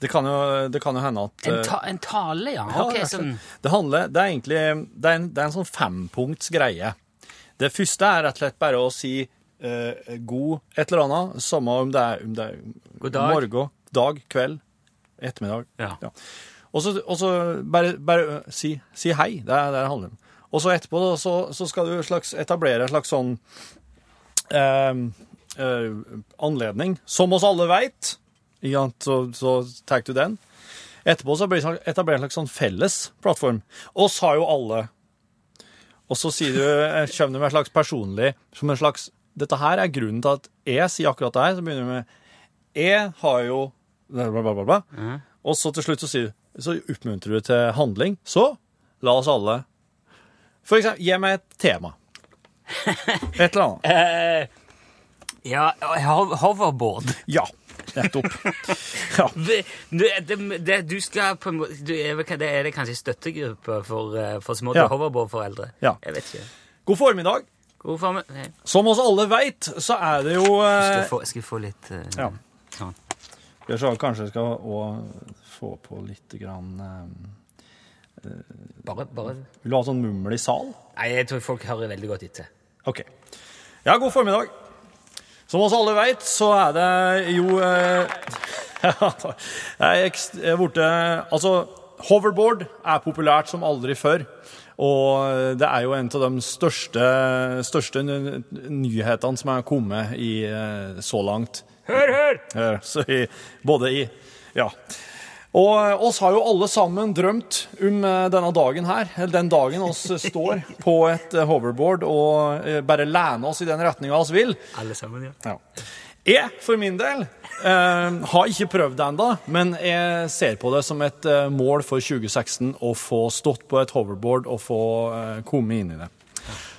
D: Det kan jo, det kan jo hende at
C: En,
D: eh,
C: ta en tale, ja.
D: Ja,
C: Ok, sånn.
D: det, handler, det er egentlig det er en, det er en sånn fempunkts greie. Det første er rett og slett bare å si eh, god et eller annet, samme om det er, om det er
C: God dag.
D: morgen, dag, kveld, ettermiddag.
C: Ja.
D: Så, og så bare, bare si, si hei. Det er det det handler om. Og så etterpå da, så, så skal du slags etablere en slags sånn eh, eh, anledning, som oss alle veit. ja. Så, så tar du den. Etterpå så blir det etablert en slags sånn felles plattform. Oss har jo alle. Og så sier du, eh, kommer du med en slags personlig som en slags, Dette her er grunnen til at jeg sier akkurat det her. Så begynner du med Jeg har jo bla, bla, bla, bla, Mm. Og så til slutt så, sier, så oppmuntrer du til handling. Så la oss alle For eksempel, gi meg et tema. Et eller annet.
C: uh, *laughs* ja, hoverboard.
D: Ja, nettopp. Ja. *laughs*
C: Det, det, det, du skal på en måte er, det Er det kanskje støttegruppe for, eh, for små
D: Ja.
C: hoverboardforeldre?
D: Ja.
C: Jeg vet ikke.
D: God formiddag.
C: God formiddag.
D: Som oss alle veit, så er det jo
C: Skal
D: eh,
C: jeg få, skal få litt eh,
D: Ja.
C: sånn.
D: Jeg så kanskje jeg skal òg få på litt grann eh,
C: Bare, bare
D: Vil du ha sånn mummel i sal?
C: Nei, jeg tror folk hører veldig godt etter.
D: OK. Ja, god formiddag. Som oss alle veit, så er det jo eh, *laughs* Jeg er er borte Altså, hoverboard er populært som aldri før. Og det er jo en av de største, største nyhetene som er kommet i, eh, så langt.
C: Hør, hør!
D: Eh, Så i, både i Ja. Og eh, oss har jo alle sammen drømt om eh, denne dagen her. Eller den dagen oss *laughs* står på et eh, hoverboard og bare lener oss i den retninga oss vil.
C: Alle sammen, ja.
D: Ja. Jeg, for min del, eh, har ikke prøvd det ennå, men jeg ser på det som et mål for 2016 å få stått på et hoverboard og få eh, komme inn i det.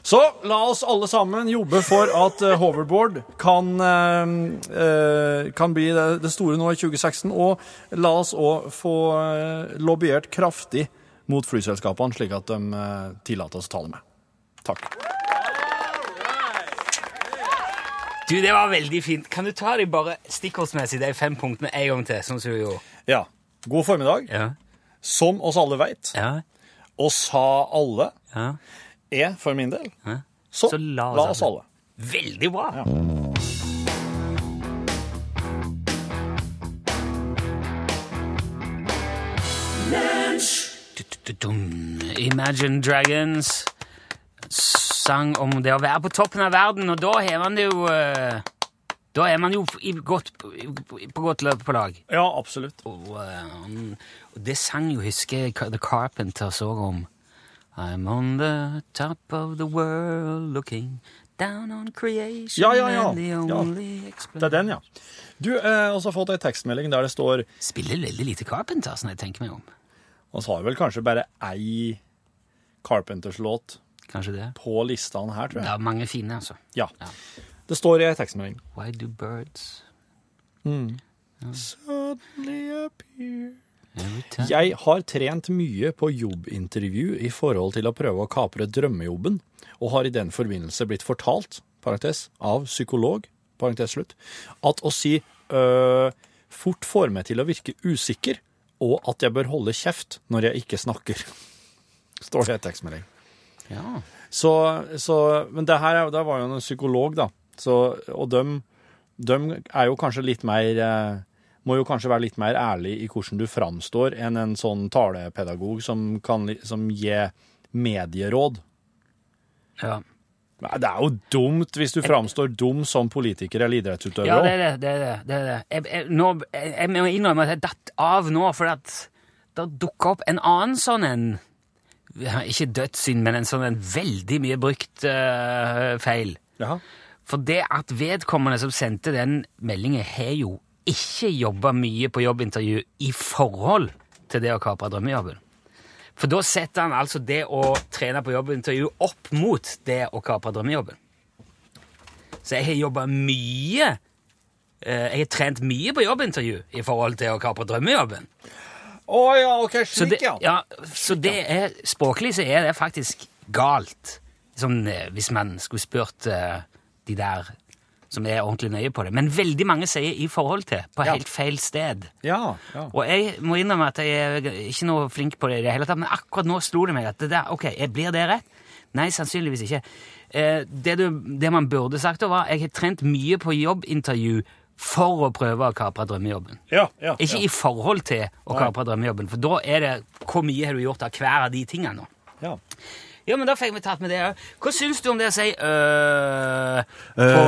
D: Så la oss alle sammen jobbe for at uh, hoverboard kan, uh, kan bli det, det store nå i 2016, og la oss òg få lobbyert kraftig mot flyselskapene, slik at de tillater oss å ta det med. Takk.
C: Du, det var veldig fint. Kan du ta de bare stikkordsmessig, de fem punktene, en gang til? sånn som du gjorde?
D: Ja. God formiddag.
C: Ja.
D: Som oss alle veit,
C: Ja.
D: og sa alle,
C: ja.
D: Er for min del, så,
C: Så la
D: la,
C: oss
D: oss alle.
C: Veldig bra.
D: Ja.
C: Imagine Dragons sang om det å være på toppen av verden, og da har man det jo eh, Da er man jo i godt, på godt løp på lag.
D: Ja, absolutt.
C: Og, eh, og det sang jo, husker jeg, The Carpenters òg om. I'm on the top of the world looking down on creation
D: Ja, ja, ja. Ja. Det er den, ja. Du har også fått ei tekstmelding der det står
C: Spiller veldig lite Carpenters når jeg tenker meg om.
D: Vi har vel kanskje bare ei Carpenters-låt
C: Kanskje det?
D: på listene her, tror
C: Det
D: jeg.
C: er mange fine, altså.
D: Ja. Det står i ei tekstmelding.
C: Why do birds
D: Suddenly appear Jeg har trent mye på jobbintervju i forhold til å prøve å kapre drømmejobben, og har i den forbindelse blitt fortalt, parentes, av psykolog, parentes slutt, at å si øh, fort får meg til å virke usikker, og at jeg bør holde kjeft når jeg ikke snakker. *laughs* Står det i tekstmelding.
C: Ja.
D: Så, så, men det her er- det var jo en psykolog, da. Så, og de, er jo kanskje litt mer eh, Må jo kanskje være litt mer ærlig i hvordan du framstår, enn en sånn talepedagog som kan som gir medieråd.
C: ja.
D: Det er jo dumt hvis du framstår dum som politiker eller idrettsutøver.
C: Ja, det er det. det, er det, det, er det. Jeg, jeg, nå, jeg, jeg må innrømme at jeg datt av nå, for at det dukka opp en annen sånn en Ikke dødssynd, men en sånn en veldig mye brukt uh, feil.
D: Ja.
C: For det at vedkommende som sendte den meldingen, har jo ikke jobba mye på jobbintervju i forhold til det å kapre drømmejobben. For da setter han altså det å trene på jobbintervju opp mot det å kapre drømmejobben. Så jeg har jobba mye eh, Jeg har trent mye på jobbintervju i forhold til å kapre drømmejobben.
D: Å ja, OK,
C: Så
D: slik,
C: det,
D: ja.
C: ja, så det er, språklig så er det faktisk galt. Sånn, eh, hvis man skulle spurt eh, de der som er ordentlig nøye på det. Men veldig mange sier 'i forhold til', på
D: Ja.
C: helt feil sted.
D: Ja, ja.
C: Og jeg må innrømme at jeg er ikke noe flink på det i det hele tatt, men akkurat nå slo det meg at det der, ok, blir det rett? Nei, sannsynligvis ikke. Eh, det, du, det man burde sagt var, jeg har trent mye på jobbintervju for å prøve å kapre drømmejobben.
D: ja, ja,
C: Ikke
D: ja.
C: i forhold til å kapre drømmejobben, for da er det hvor mye har du gjort av hver av de tingene nå.
D: Ja.
C: Men da fikk vi tatt med det òg. Hva syns du om det å si øh på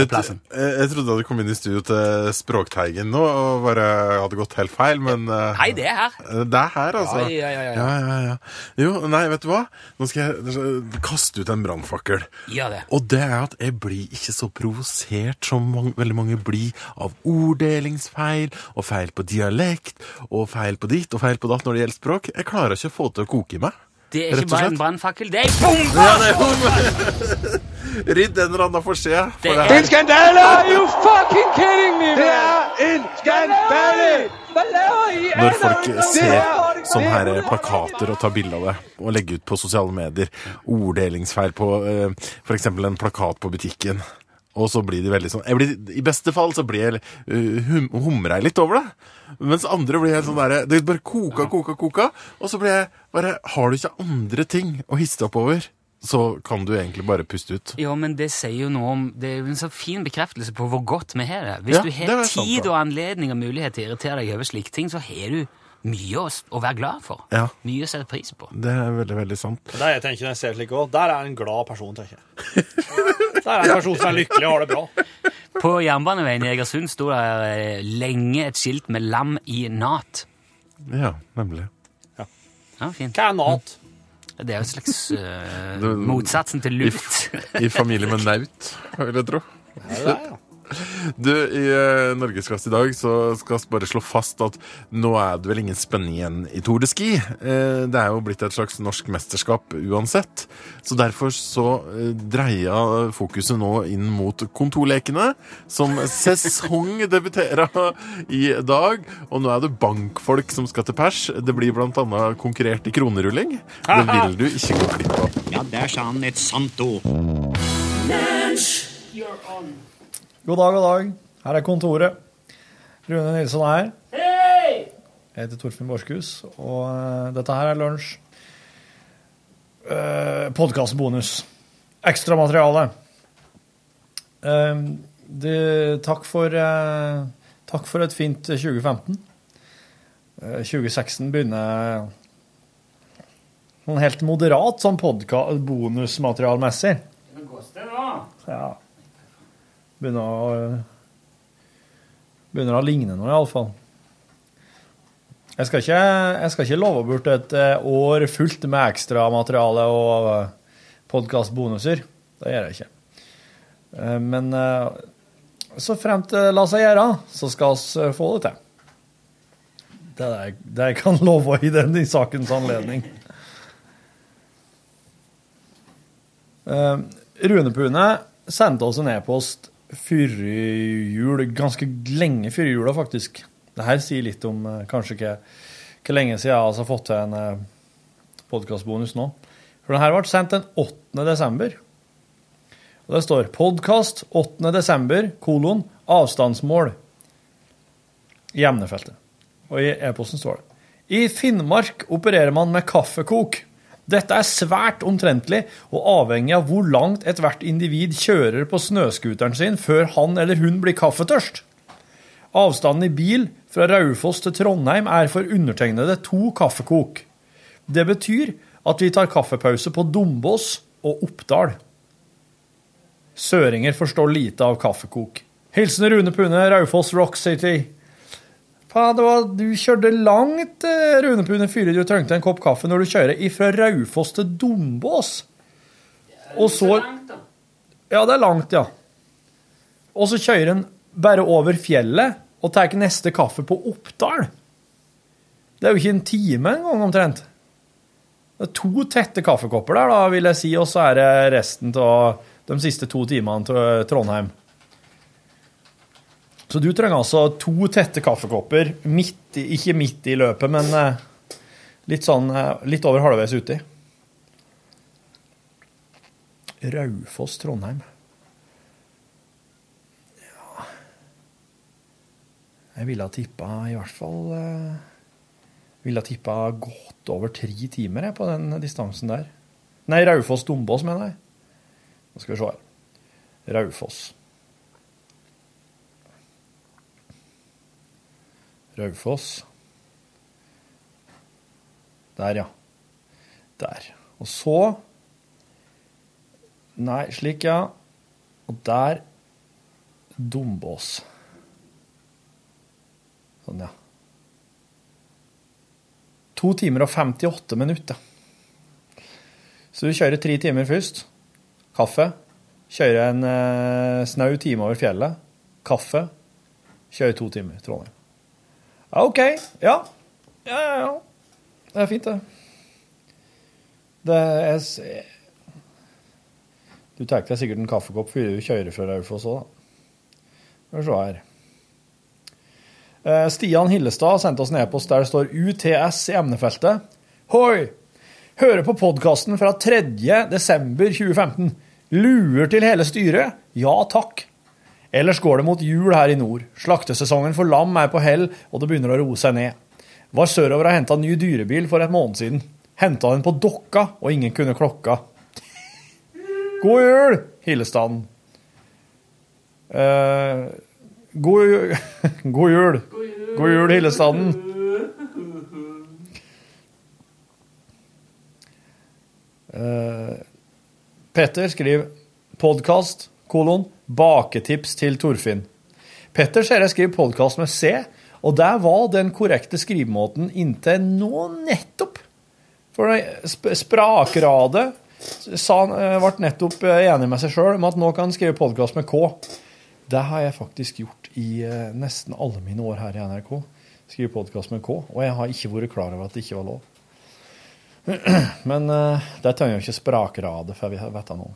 C: øh-plassen?
I: jeg, jeg trodde du hadde kommet inn i studio til Språkteigen nå og bare hadde gått helt feil, men eh,
C: Nei, det er her.
I: Det er her, altså.
C: Ja, ja, ja, ja.
I: ja, ja, ja. Jo, nei, vet du hva? Nå skal jeg kaste ut en brannfakkel.
C: Ja, det.
I: Og det er at jeg blir ikke så provosert som mange, veldig mange blir av orddelingsfeil og feil på dialekt og feil på ditt og feil på datt når det gjelder språk. Jeg klarer ikke å få til å koke i meg.
C: Det er ikke bare en brannfakkel, det er ei bombe!
I: Rydd *laughs* en eller annen for seg
C: Det er-
I: en
H: skandale! Are you fucking kidding me, Det er en skandale!
I: Når folk ser sånne her plakater og tar bilde av det og legger ut på sosiale medier, orddelingsfeil på f.eks. for eksempel en plakat på butikken, og så blir de veldig sånn jeg blir, I beste fall så blir jeg uh, hum, humrer jeg litt over det. Mens andre blir helt sånn derre Det bare koka, koka, koka. Og så blir jeg bare Har du ikke andre ting å hisse deg opp over så kan du egentlig bare puste ut.
C: Jo, men det sier jo noe om Det er jo en så fin bekreftelse på hvor godt vi har det. Hvis
I: Ja,
C: du har tid og anledning og mulighet til å irritere deg over slike ting, så har du mye å, å være glad for.
I: Ja.
C: Mye å sette pris på.
I: Det er veldig, veldig sant.
D: Det er jeg tenker når jeg ser slik også. Der er en glad person, tenker jeg. Der er en person som er lykkelig og har det bra. *laughs*
C: På jernbaneveien i Egersund sto det eh, lenge et skilt med 'lam i nat'.
I: Ja, nemlig.
C: Ja, fint.
D: Hva er naut?
C: Det er jo *laughs* en slags
I: uh,
C: motsatsen til luft.
I: I, I familie med naut, vil jeg tro.
D: Ja, det er, ja? *laughs*
I: Du, I uh, Norgesklasse i dag så skal vi bare slå fast at nå er det vel ingen spenning igjen i Tour de Ski. Eh, det er jo blitt et slags norsk mesterskap uansett. Så derfor så dreier dreia fokuset nå inn mot kontorlekene, som sesongdebuterer *laughs* i dag. Og nå er det bankfolk som skal til pers. Det blir annet konkurrert i kronerulling. Det vil du ikke gå glipp av.
J: Ja, der sa han et sant ord.
D: God dag, god dag. Her er kontoret. Rune Nilsson er her. Hei! Jeg heter Torfinn Borchhus, og eh, dette her er lunsj. Uh, Podkastbonus. Ekstramateriale. Uh, det- takk for eh, Takk for et fint 2015. Eh, 2016 begynner sånn helt moderat sånn sted, bonusmaterialmessig. Ja. Begynner å Begynner å ligne noe, iallfall. Jeg skal jeg skal ikke love bort et eh, år fullt med ekstramateriale og podkastbonuser. Det gjør jeg ikke. Eh, Men eh, så fremt det lar seg gjøre, så skal vi få det til. Det er det jeg- det jeg kan *laughs* love i den i sakens anledning. Eh, Rune Pune sendte oss en e-post før jul, ganske lenge før jula, faktisk. Det her sier litt om eh, kanskje ikke hvor lenge siden jeg altså har fått til en eh, podkastbonus nå. For den her ble sendt den 8. desember. Og det står 'Podkast 8. desember, kolon, avstandsmål' i emnefeltet. Og i e-posten står det I Finnmark opererer man med kaffekok. Dette er svært omtrentlig og avhengig av hvor langt ethvert individ kjører på snøscooteren sin før han eller hun blir kaffetørst. Avstanden i bil fra Raufoss til Trondheim er for undertegnede to kaffekok. Det betyr at vi tar kaffepause på Dombås og Oppdal. Søringer forstår lite av kaffekok. Hilsen Rune Pune, Raufoss Rock City. Faen, det var, du kjørte langt, eh, Rune Pune, før du trengte en kopp kaffe når du kjører ifra Raufoss til Dombås. Og så Ja, det er langt, ja. Og så kjører en bare over fjellet og tar neste kaffe på Oppdal. Det er jo ikke en time engang, omtrent. Det er to tette kaffekopper der, da, vil jeg si, og så er det resten av de siste to timene til Trondheim. Så du trenger altså to tette kaffekopper, midt ikke midt i løpet, men eh, litt sånn eh, litt over halvveis uti. Raufoss, Trondheim. Ja Jeg ville ha tippa i hvert fall eh, Ville ha tippa godt over tre timer jeg, på den distansen der. Nei, Raufoss-Dombås, mener jeg. Nå skal vi se her. Raufoss. Raufoss. Der, ja. Der. Og så Nei, slik, ja. Og der Dombås. Sånn, ja. To timer og 58 minutter. Så du kjører tre timer først. Kaffe. Kjører en eh, snau time over fjellet. Kaffe. Kjører to timer. Trondheim. Ja, OK. Ja. Ja, ja, ja. Det er fint, det. Det er Du tar deg sikkert en kaffekopp før du kjører fra Raufoss òg, da. Skal vi se her. Eh, Stian Hillestad sendte oss en e-post der det står UTS i emnefeltet. Hoi! Hører på podkasten fra 3. desember 2015. Luer til hele styret? Ja takk. Ellers går det mot jul her i nord. Slaktesesongen for lam er på hell, og det begynner å roe seg ned. Var sørover og henta ny dyrebil for et måned siden. Henta den på Dokka, og ingen kunne klokka. *laughs* God jul, Hillestanden. Eh, god, ju- *laughs* god jul. God jul, Hillestanden. Eh, Petter skriver podkast, kolon, baketips til Torfinn. Petter ser jeg skriver podkast med C, og det var den korrekte skrivemåten inntil nå nettopp. For sp Sprakradet eh, ble nettopp eh, enig med seg sjøl om at nå kan han skrive podkast med K. Det har jeg faktisk gjort i eh, nesten alle mine år her i NRK. Skrive podkast med K. Og jeg har ikke vært klar over at det ikke var lov. *clears throat* Men det trenger jo ikke Sprakradet for vi vet det nå.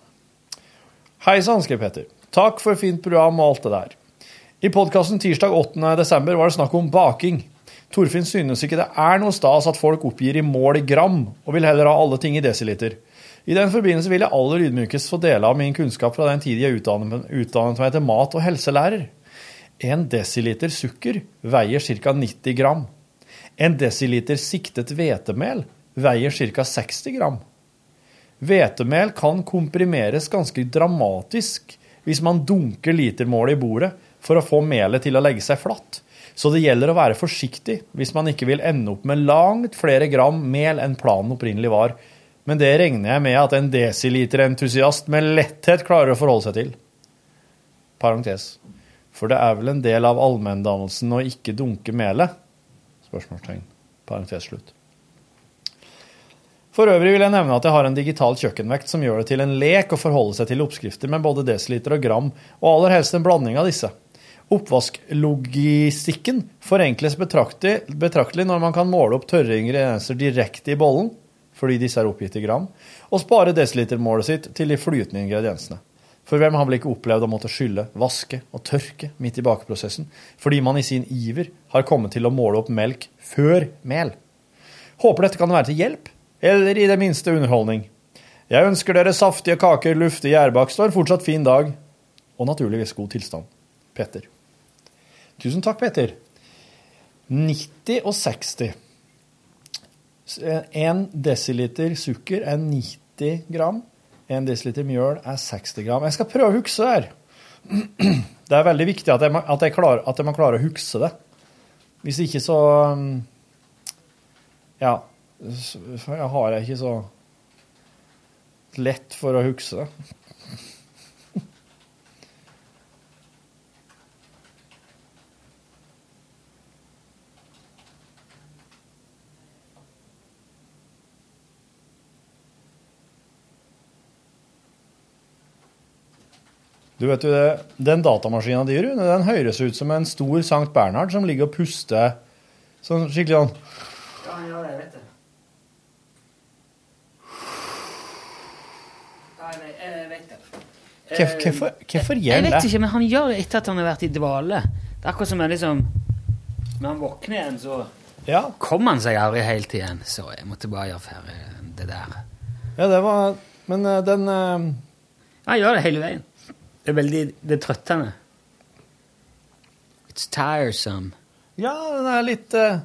D: Hei sann, skriver Petter. Takk for fint program og alt det der. I podkasten tirsdag 8. desember var det snakk om baking. Torfinn synes ikke det er noe stas at folk oppgir i mål i gram, og vil heller ha alle ting i desiliter. I den forbindelse vil jeg aller ydmykest få dele av min kunnskap fra den tid jeg utdannet, utdannet meg til mat- og helselærer. En desiliter sukker veier ca. 90 gram. En desiliter siktet hvetemel veier ca. 60 gram. Hvetemel kan komprimeres ganske dramatisk hvis man dunker litermålet i bordet for å få melet til å legge seg flatt. Så det gjelder å være forsiktig hvis man ikke vil ende opp med langt flere gram mel enn planen opprinnelig var. Men det regner jeg med at en desiliterentusiast med letthet klarer å forholde seg til. Parentes. For det er vel en del av allmenndannelsen å ikke dunke melet? Spørsmålstegn. Parentes slutt. For øvrig vil jeg nevne at jeg har en digital kjøkkenvekt som gjør det til en lek å forholde seg til oppskrifter med både desiliter og gram, og aller helst en blanding av disse. Oppvasklogistikken forenkles betraktelig, når man kan måle opp tørre ingredienser direkte i bollen, fordi disse er oppgitt i gram, og spare desilitermålet sitt til de flytende ingrediensene. For hvem har vel ikke opplevd å måtte skylle, vaske og tørke midt i bakeprosessen, fordi man i sin iver har kommet til å måle opp melk før mel? Håper dette kan være til hjelp, eller i det minste underholdning. Jeg ønsker dere saftige kaker, luftig gjærbakst og en fortsatt fin dag, og naturligvis god tilstand. Petter. Tusen takk, Petter. 90 og 60. En desiliter sukker er 90 gram. En desiliter mjøl er 60 gram. Jeg skal prøve å huske det her. *clears throat* Det er veldig viktig at jeg, at jeg, klarer, at jeg må klare å huske det. Hvis ikke så um, Ja. Jeg har jeg ikke så lett for å huske. Du vet jo det, Den datamaskinen din, Rune, den høres ut som en stor Sankt Bernhard som ligger og puster sånn skikkelig sånn
C: Ja, ja, jeg vet det. Nei, nei, jeg vet det.
D: Hvorfor- gjør
C: det?
D: Jeg
C: vet ikke, men han gjør det etter at han har vært i dvale. Det er akkurat som liksom Når han våkner igjen, så
D: Ja.
C: kommer han seg aldri helt igjen. Så jeg måtte bare gjøre ferdig det der.
D: Ja, det var Men eh, den eh,
C: Han gjør det hele veien. Det er veldig Det er trøttende. It's tiresome.
D: Ja, den er litt uh...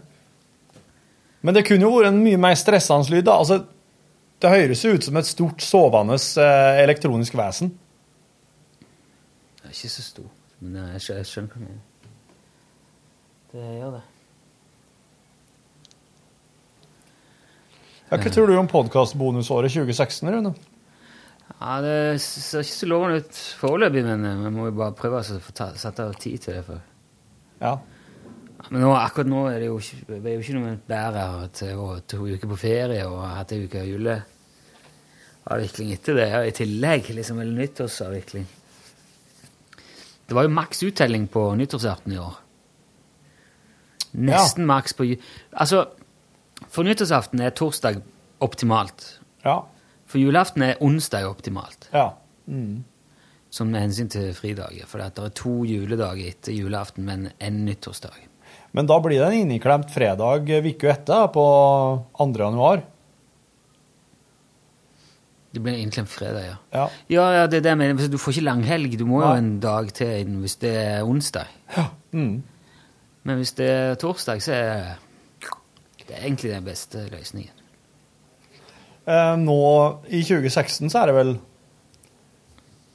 D: Men det kunne jo vært en mye mer stressende lyd, da. Altså, det høres jo ut som et stort sovende uh, elektronisk vesen.
C: Det er ikke så stor, men jeg skjønner, jeg skjønner hva du mener. Det gjør det.
D: Ja, hva tror du om podkastbonusåret 2016, Rune?
C: Ja, Det ser ikke så lovende ut foreløpig, men eh, vi må jo bare prøve å sette av tid til det. For.
D: Ja.
C: Men nå, akkurat nå er det jo ikke, det er jo ikke noe bedre til å to uker på ferie og hatt ei uke juleavvikling etter det. Ja, I tillegg, liksom, eller nyttårsavvikling. Det var jo maks uttelling på nyttårsaften i år. Nesten maks på Altså, for nyttårsaften er torsdag optimalt.
D: Ja.
C: For julaften er onsdag optimalt.
D: Ja. Mm.
C: Sånn med hensyn til fridager. For det er to juledager etter julaften, men en nyttårsdag.
D: Men da blir det en inneklemt fredag uka etter, på 2. januar.
C: Det blir egentlig en fredag, ja.
D: Ja.
C: Ja, ja, det er det jeg mener. Du får ikke langhelg. Du må jo en dag til inn hvis det er onsdag.
D: Mm.
C: Men hvis det er torsdag, så er det er egentlig den beste løsningen.
D: Eh, nå i 2016 så er det vel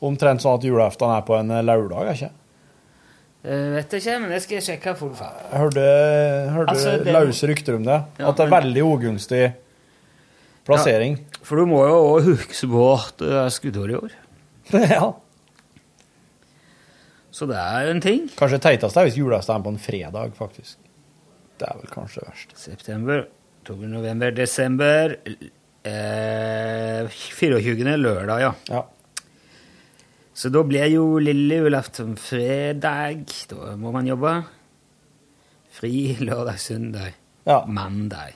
D: Omtrent sånn at julaften er på en eh, lørdag, ikke?
C: Eh, vet jeg ikke, men det skal jeg sjekke for.
D: Jeg hørte, hørte
C: Altså, det-
D: løse rykter om det.
C: Ja,
D: at det er
C: men-
D: veldig ugunstig plassering.
C: For du må jo òg huske på at det er skuddår i år. *laughs*
D: ja.
C: Så det er en ting.
D: Kanskje teitest er hvis julaften er på en fredag, faktisk. Det er vel kanskje verst.
C: September, oktober, november, desember eh, 24. lørdag, ja.
D: Ja.
C: Så da blir jo lille julaften fredag. Da må man jobbe. Fri lørdag, søndag,
D: Ja.
C: mandag.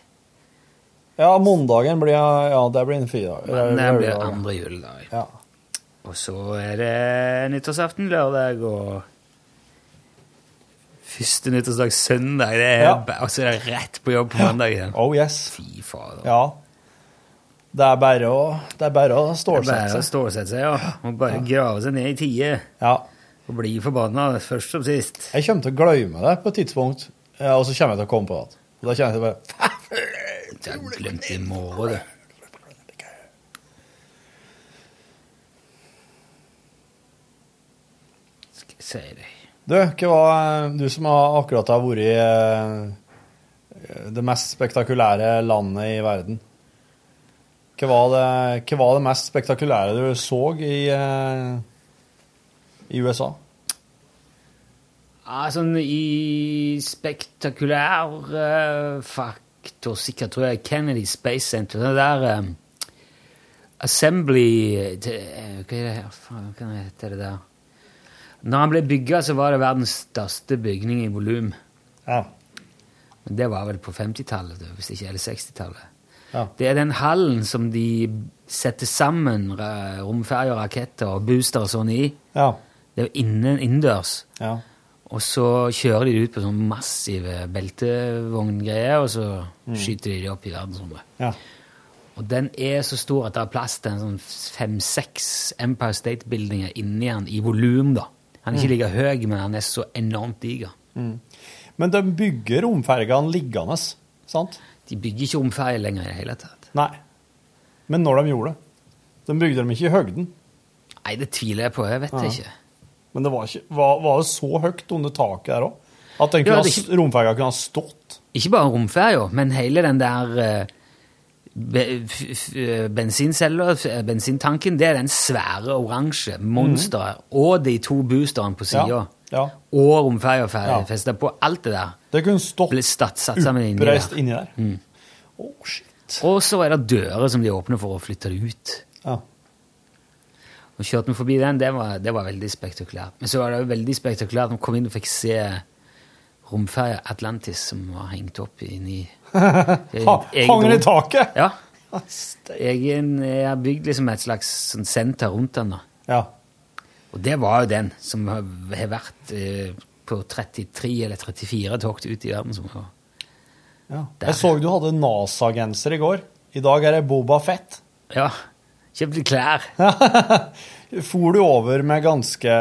D: Ja, mandagen blir Ja, det blir en fridag.
C: Men det blir andre juledag.
D: Ja.
C: Og så er det nyttårsaften lørdag og første nyttårsdag søndag. Det er,
D: Ja.
C: og så er det rett på jobb på mandag igjen.
D: Oh yes.
C: Fy fader.
D: Ja. Det er bare å, det er bare å stålsette seg.
C: stålsette seg, ja. Og bare grave seg ned i tide.
D: Ja.
C: Og bli forbanna først som sist.
D: Jeg kommer til å glemme det på et tidspunkt, ja, og så kommer jeg til å komme på det. Og da kommer jeg til å bare *laughs*
C: Jeg har glemt i morgen, det. Skal jeg si deg
D: Du, hva var du som akkurat har vært i eh, det mest spektakulære landet i verden? Hva var det, hva var det mest spektakulære du så i, eh, i USA?
C: Ja, sånn i spektakulær faktor sikkert tror jeg Kennedy Space Center. Det der um, Assembly det, eh, Hva er det her? Faen, hva heter det der? Når han ble bygga, så var det verdens største bygning i volum.
D: Ja.
C: Men det var vel på 50-tallet, det, hvis ikke eller 60-tallet.
D: Ja.
C: Det er den hallen som de setter sammen romferjer, raketter og booster og sånn i.
D: Ja.
C: Det er jo innen, innendørs.
D: Ja.
C: Og så kjører de det ut på sånne massive beltevogngreier, og så skyter de det opp i verdensrommet.
D: Ja.
C: Og den er så stor at det er plass til en sånn fem-seks Empire State-buildinger inni den, i volum, da. Han er ikke like høy, men han er så enormt diger.
D: Men de bygger romfergene liggende, sant?
C: De bygger ikke romferger lenger i det hele tatt.
D: Nei. Men når de gjorde det? De bygde dem ikke i høgden.
C: Nei, det tviler jeg på. Jeg vet
D: Ja.
C: ikke.
D: Men det var, ikke, var, var det så høyt under taket der òg? At den
C: Ja,
D: kunne,
C: er ikke-
D: romferga kunne ha stått?
C: Ikke bare romferja, men hele den der eh, be, f, bensincella, bensintanken, det er den svære oransje monsteret. Og de to boosterne på sida.
D: Ja. ja.
C: Og romferja
D: Ja.
C: festa på. Alt det der
D: Det kunne stått
C: oppreist inni der.
D: inni der.
C: Mm.
D: Shit.
C: Og så er det dører som de åpner for å flytte det ut.
D: Ja.
C: Og kjørte vi forbi den, det var, det var veldig spektakulært. Men så var det jo veldig spektakulært når vi kom inn og fikk se romferja Atlantis som var hengt opp inni *laughs*
D: Ha- Hang den i taket?
C: Ja. *laughs* Jeg har bygd liksom et slags sånn senter rundt den. da.
D: Ja.
C: Og det var jo den som har har vært eh, på 33 eller 34 tokt ut i verden. som var
D: ja.
C: Der.
D: Jeg så du hadde NASA-genser i går. I dag er det Boba Fett.
C: Ja. Kjøpte klær. *laughs*
D: For du over med ganske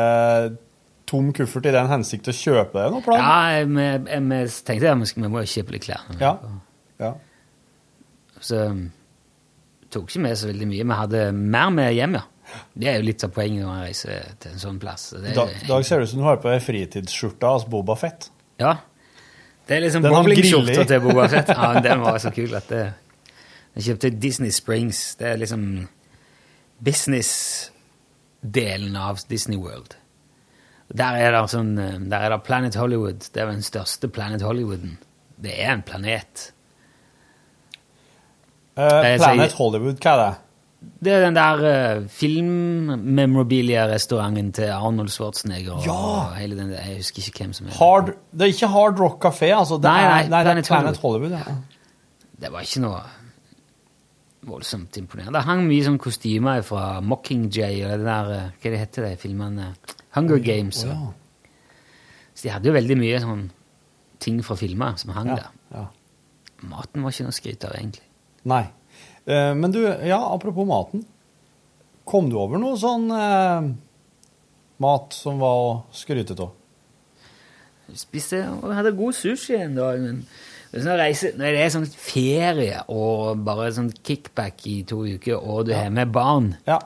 D: tom kuffert i den hensikt å kjøpe deg noe plan?
C: Ja, jeg, jeg, jeg tenkte at vi må kjøpe litt klær.
D: Ja. ja.
C: Så um, tok ikke med så veldig mye. Vi hadde mer med hjem, ja. Det er jo litt av poenget når man reiser til en sånn plass.
D: I
C: Det,
D: dag, dag ser det ut som du har på deg fritidsskjorta hans Boba Fett.
C: Ja. Det er liksom bowlingskjorta til Boba Fett. *laughs* Ja, den var så kul at det Jeg kjøpte Disney Springs. Det er liksom business-delen av Disney World. Der er det sånn eh, Der er det Planet Hollywood. Det er den største Planet Hollywooden. Det er en planet. Uh,
D: Planet
C: så,
D: Hollywood, hva er det?
C: Det er den der uh, filmmemorabilia-restauranten til Arnold Schwarzenegger og
D: Ja!
C: hele den der. Jeg husker ikke hvem som er
D: Hard, det er ikke Hard Rock Café, altså. Det
C: Nei,
D: er,
C: nei,
D: Planet, det
C: Planet
D: Hollywood. Hollywood. ja.
C: Det var ikke noe voldsomt imponerende. Det hang mye sånn kostymer fra Mockingjay og det der eh, Hva det heter det filmene? Hunger Games.
D: Ja.
C: så de hadde jo veldig mye sånn ting fra filmer som hang
D: Ja,
C: der.
D: ja.
C: Maten var ikke noe å skryte av, egentlig.
D: Nei. Eh, men du, ja, apropos maten. Kom du over noe sånn eh, mat som var å skryte av?
C: Spiste og hadde god sushi en dag. Men er sånn når det er sånn ferie og bare sånn kickback i to uker, og du har med barn,
D: Ja.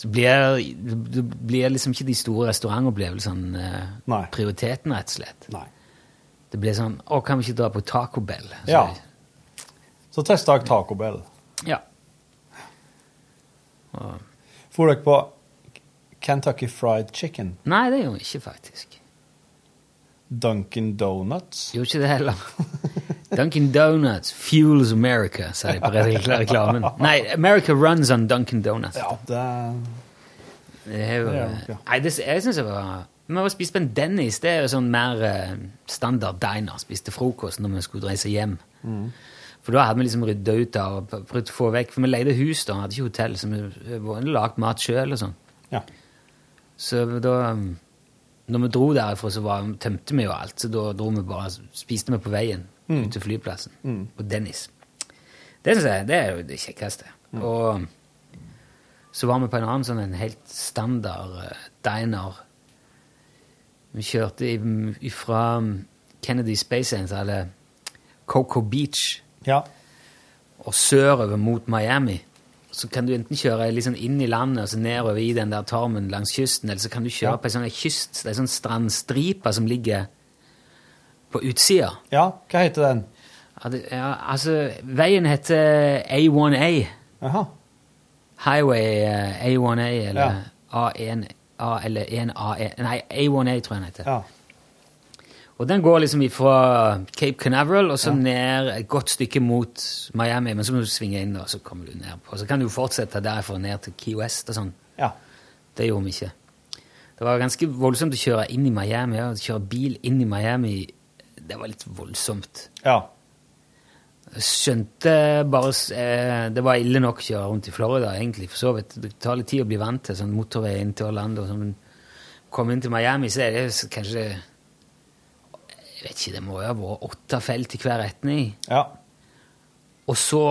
C: Så blir det blir liksom ikke de store restaurantopplevelsene eh,
D: Nei.
C: prioriteten, rett og slett.
D: Nei.
C: Det blir sånn Å, kan vi ikke dra på Taco Bell? Så,
D: Ja. Så testa jeg Taco Bell.
C: ja.
D: For dere på Kentucky Fried Chicken?
C: Nei, det gjorde vi ikke, faktisk.
D: Dunkin' Donuts?
C: Gjorde ikke det heller. Dunkin' Donuts fuels America, sa de på *laughs* reklamen. Nei, America runs on Dunkin' Donuts.
D: Ja, det
C: Det er jo,
D: ja.
C: Nei, det, jeg synes det var Vi var spist på en Dennis. Det er jo sånn mer eh, standard diner. Spiste frokost når vi skulle reise hjem.
D: Mm.
C: For da hadde vi liksom rydda ut av og prøvd å få vekk For vi leide hus da, hadde ikke hotell, så vi vi lagde mat sjøl og sånn.
D: Ja.
C: Så da um, Når vi dro derifra, så var, tømte vi jo alt. Så da dro vi bare, spiste vi på veien
D: Mm.
C: ut til flyplassen.
D: Mm.
C: På Dennis. Det synes jeg det er jo det kjekkeste.
D: Mm.
C: Og så var vi på en annen sånn en helt standard uh, diner. Vi kjørte fra Kennedy Space Center, eller Coco Beach,
D: Ja.
C: og sørover mot Miami. Så kan du enten kjøre sånn inn i landet og så nedover i den der tarmen langs kysten, eller så kan du kjøre
D: Ja.
C: på en sånn kyst, det er sånn strandstripe som ligger på utsida.
D: ja, hva heter den?
C: Ja, det, ja, altså, veien heter A1A.
D: Jaha.
C: Highway eh, A1A, eller
D: Ja.
C: A1 A, eller 1A Nei, A1A tror jeg den heter.
D: Ja.
C: Og den går liksom fra Cape Canaveral og så ned et godt stykke mot Miami, men så må du svinge inn, og så kommer du ned på. Så kan du fortsette derfra ned til Key West og sånn.
D: Ja.
C: Det gjorde vi ikke. Det var ganske voldsomt å kjøre inn i Miami. Ja. Kjøre bil inn i Miami, det var litt voldsomt.
D: Ja.
C: Jeg skjønte bare eh, Det var ille nok å kjøre rundt i Florida, egentlig, for så vidt. Det tar litt tid å bli vant til sånn motorvei inn til Orlando. Sånn, Kom komme inn til Miami, så er det kanskje Jeg vet ikke, det må jo ha vært åtte felt i hver retning.
D: Ja.
C: Og så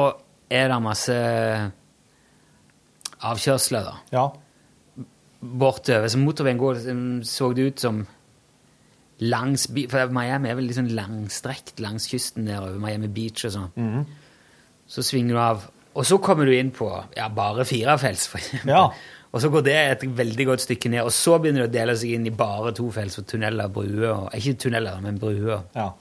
C: er det masse avkjørsler, da.
D: Ja.
C: Bortover. Så motorveien går, mm, så det ut som langs For Miami er vel litt sånn langstrekt langs kysten nedover Miami Beach og sånn.
D: Mhm.
C: Så svinger du av, og så kommer du inn på ja, bare firefelts, for eksempel.
D: Ja.
C: Og så går det et veldig godt stykke ned, og så begynner det å dele seg inn i bare tofelts og tunneler og bruer. Og, ikke tunneler, men bruer.
D: Ja.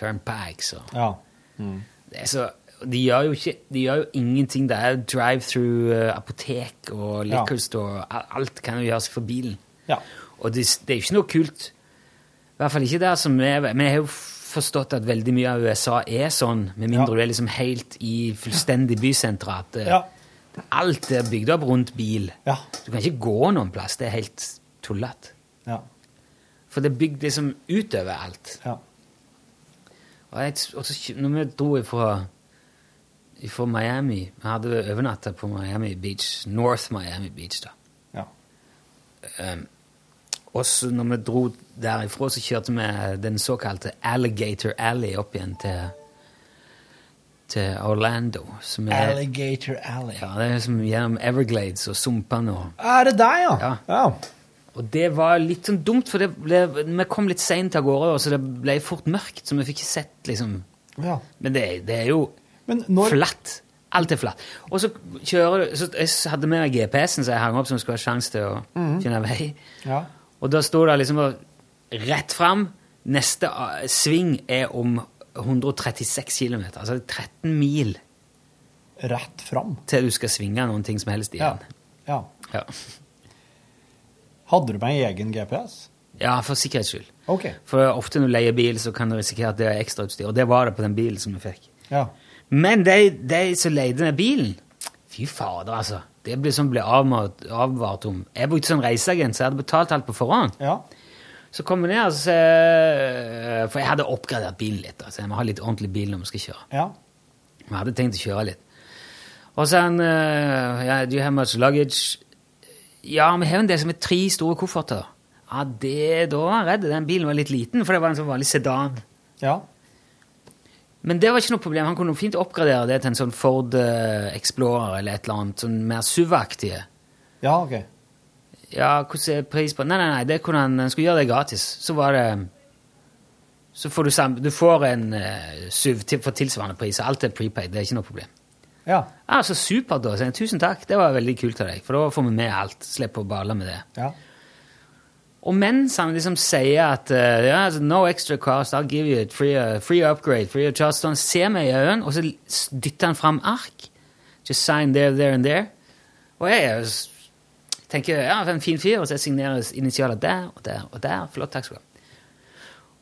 C: Turnpikes og
D: Ja. Mm.
C: det så, de, gjør jo ikke, de gjør jo ingenting. Det er drive-through, eh, apotek og liquor store. Al- Alt kan jo gjøres for bilen.
D: Ja.
C: Og det, det er jo ikke noe kult. I hvert fall ikke der som er Men jeg har jo forstått at veldig mye av USA er sånn, med mindre du er liksom helt i fullstendig bysentrum. At eh,
D: Ja.
C: Alt er bygd opp rundt bil.
D: Ja.
C: Du kan ikke gå noen plass. Det er helt tullete.
D: Ja.
C: For det er bygd liksom utover alt.
D: Ja.
C: Og, jeg, og så, når vi dro ifra, ifra Miami Vi hadde overnatta på Miami Beach, North Miami Beach, da.
D: Ja.
C: Um, og så når vi dro derifra, så kjørte vi den såkalte Alligator Alley opp igjen til, til Orlando. Som er,
D: Alligator Alley.
C: ja, det er som gjennom Everglades og sumpene og
D: Er det deg, ja?
C: Ja.
D: ja.
C: Og det var litt sånn dumt, for det ble, vi kom litt seint av gårde, så det ble fort mørkt, så vi fikk ikke sett liksom
D: Ja.
C: Men det, det er jo
D: Men når
C: flatt. Alt er flatt. Og så kjører du så Jeg hadde med meg GPS-en så jeg hang opp som skulle ha sjanse til å
D: mm.
C: finne vei.
D: Ja.
C: Og da sto det liksom rett fram. Neste ah, sving er om 136 km. Altså 13 mil
D: Rett fram.
C: til du skal svinge noen ting som helst igjen.
D: ja.
C: Ja.
D: Hadde du med egen GPS?
C: ja, for sikkerhets skyld.
D: Ok.
C: For ofte når du leier bil, så kan du risikere at det er ekstrautstyr. Og det var det på den bilen som vi fikk.
D: Ja.
C: Men de, de som leide den bilen Fy fader, altså. Det ble sånn ble avmalt, avvart om. Jeg brukte sånn reiseagent, så jeg hadde betalt alt på forhånd.
D: Ja.
C: Så kom vi ned, og så, eh, for jeg hadde oppgradert bilen litt. Altså. Jeg må ha litt ordentlig bil når vi skal kjøre.
D: Ja.
C: Jeg hadde tenkt å kjøre litt. Og så han yeah, Do you have much luggage? Ja, vi har en del som er tre store kofferter. Ja, det, Da var han redd. Den bilen var litt liten, for det var en sånn vanlig sedan.
D: Ja.
C: Men det var ikke noe problem. Han kunne fint oppgradere det til en sånn Ford eh, Explorer eller et eller annet sånn mer SUV-aktige.
D: Ja, ok.
C: Ja, hvordan er pris på Nei, nei, nei, det er hvordan en skulle gjøre det gratis. Så var det Så får du sam... Du får en uh, SUV til, for tilsvarende pris, og alt er prepaid. Det er ikke noe problem.
D: Ja.
C: Ja, så supert, da. Tusen takk, det var veldig kult av deg, for da får vi med alt. Slipper å bale med det.
D: Ja.
C: Og mens han liksom sier at uh, ja, altså, no extra cost, I'll give you a free, uh, free upgrade, free of charge, så han ser meg i øynene, og så dytter han fram ark. Just sign there, there and there. Og jeg er s- tenker ja, en fin fyr, og så signeres initialer der og der og der. Flott, takk skal du ha.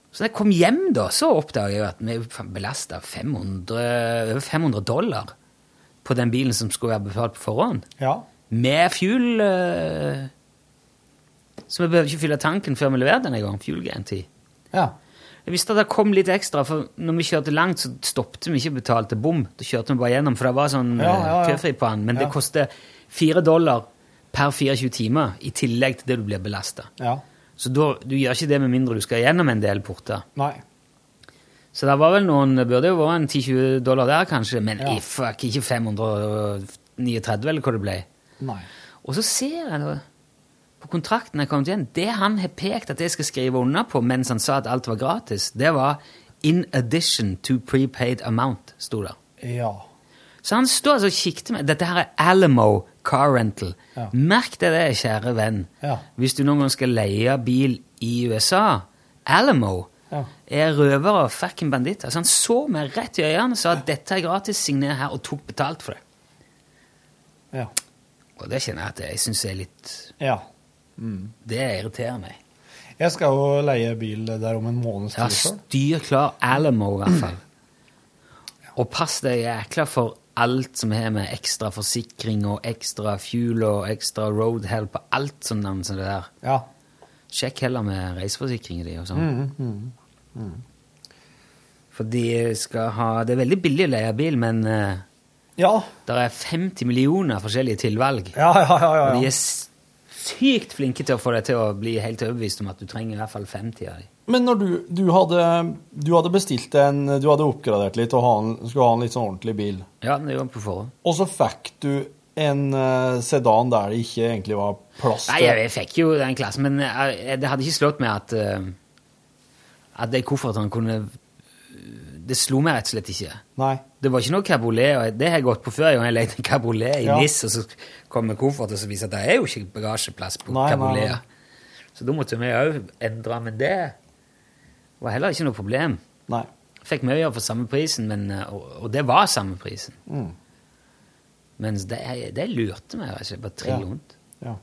C: Så da jeg kom hjem, da, så oppdaget jeg at vi belasta 500, over 500 dollar på den bilen som skulle være betalt på forhånd.
D: Ja.
C: Med fuel eh, Så vi behøvde ikke fylle tanken før vi leverte den en gang. Fuel GNT.
D: Ja.
C: Jeg visste at det kom litt ekstra, for når vi kjørte langt, så stoppet vi ikke og betalte bom. Da kjørte vi bare gjennom, for det var sånn
D: Ja, ja, ja.
C: køfri på den. Men det koster fire dollar per 24 timer, i tillegg til det du blir belasta.
D: Ja.
C: Så da, du gjør ikke det med mindre du skal gjennom en del porter.
D: Nei.
C: Så det var vel noen, det burde jo vært en 10-20 dollar der, kanskje, men
D: Ja.
C: fuck, ikke 539, eller hva det ble.
D: Nei.
C: Og så ser jeg på kontrakten jeg kom til igjen, det han har pekt at jeg skal skrive under på mens han sa at alt var gratis, det var in addition to prepaid amount, sto det.
D: Ja.
C: Så han står altså og kikket meg. dette her er Alamo Car Rental.
D: Ja.
C: Merk deg det, kjære venn.
D: Ja.
C: Hvis du noen gang skal leie bil i USA, Alamo
D: Ja.
C: er røvere og fucking banditter. Så han så meg rett i øynene og sa at dette er gratis, signer her, og tok betalt for det.
D: Ja.
C: Og det kjenner jeg at jeg syns er litt
D: ja.
C: Det irriterer meg.
D: Jeg skal jo leie bil der om en måneds
C: Ja,
D: tid sjøl.
C: styr klar Alamo, i hvert fall. *clears throat* Og pass deg jækla for alt som har med ekstra forsikring og ekstra fuel og ekstra road help og alt sånn navn som det der.
D: Ja.
C: Sjekk heller med reiseforsikringen din og sånn. For de skal ha Det er veldig billig å leie bil, men uh,
D: Ja.
C: det er 50 millioner forskjellige tilvalg.
D: Ja, ja, ja. ja,
C: Og de er sykt flinke til å få deg til å bli helt overbevist om at du trenger i hvert fall 50 av dem.
D: Men når du, du, hadde, du hadde bestilt en Du hadde oppgradert litt og ha en, skulle ha en litt sånn ordentlig bil,
C: Ja, det gjorde på forhånd.
D: og så fikk du en uh, sedan der det ikke egentlig var plass til Nei,
C: jeg fikk jo den klassen, men jeg, det hadde ikke slått meg at uh, at de koffertene kunne Det slo meg rett og slett ikke.
D: Nei.
C: Det var ikke noe kabriolet, det har jeg gått på før. Jeg har leid en kabriolet i
D: Ja.
C: NIS, og så kom med koffert og så viser at det er jo ikke bagasjeplass på
D: nei.
C: Så da måtte vi òg endre, men det var heller ikke noe problem.
D: Nei.
C: Fikk mye for samme prisen, men, og, og det var samme prisen.
D: Mm.
C: Mens det, det lurte meg ikke bare trill rundt.
D: Ja.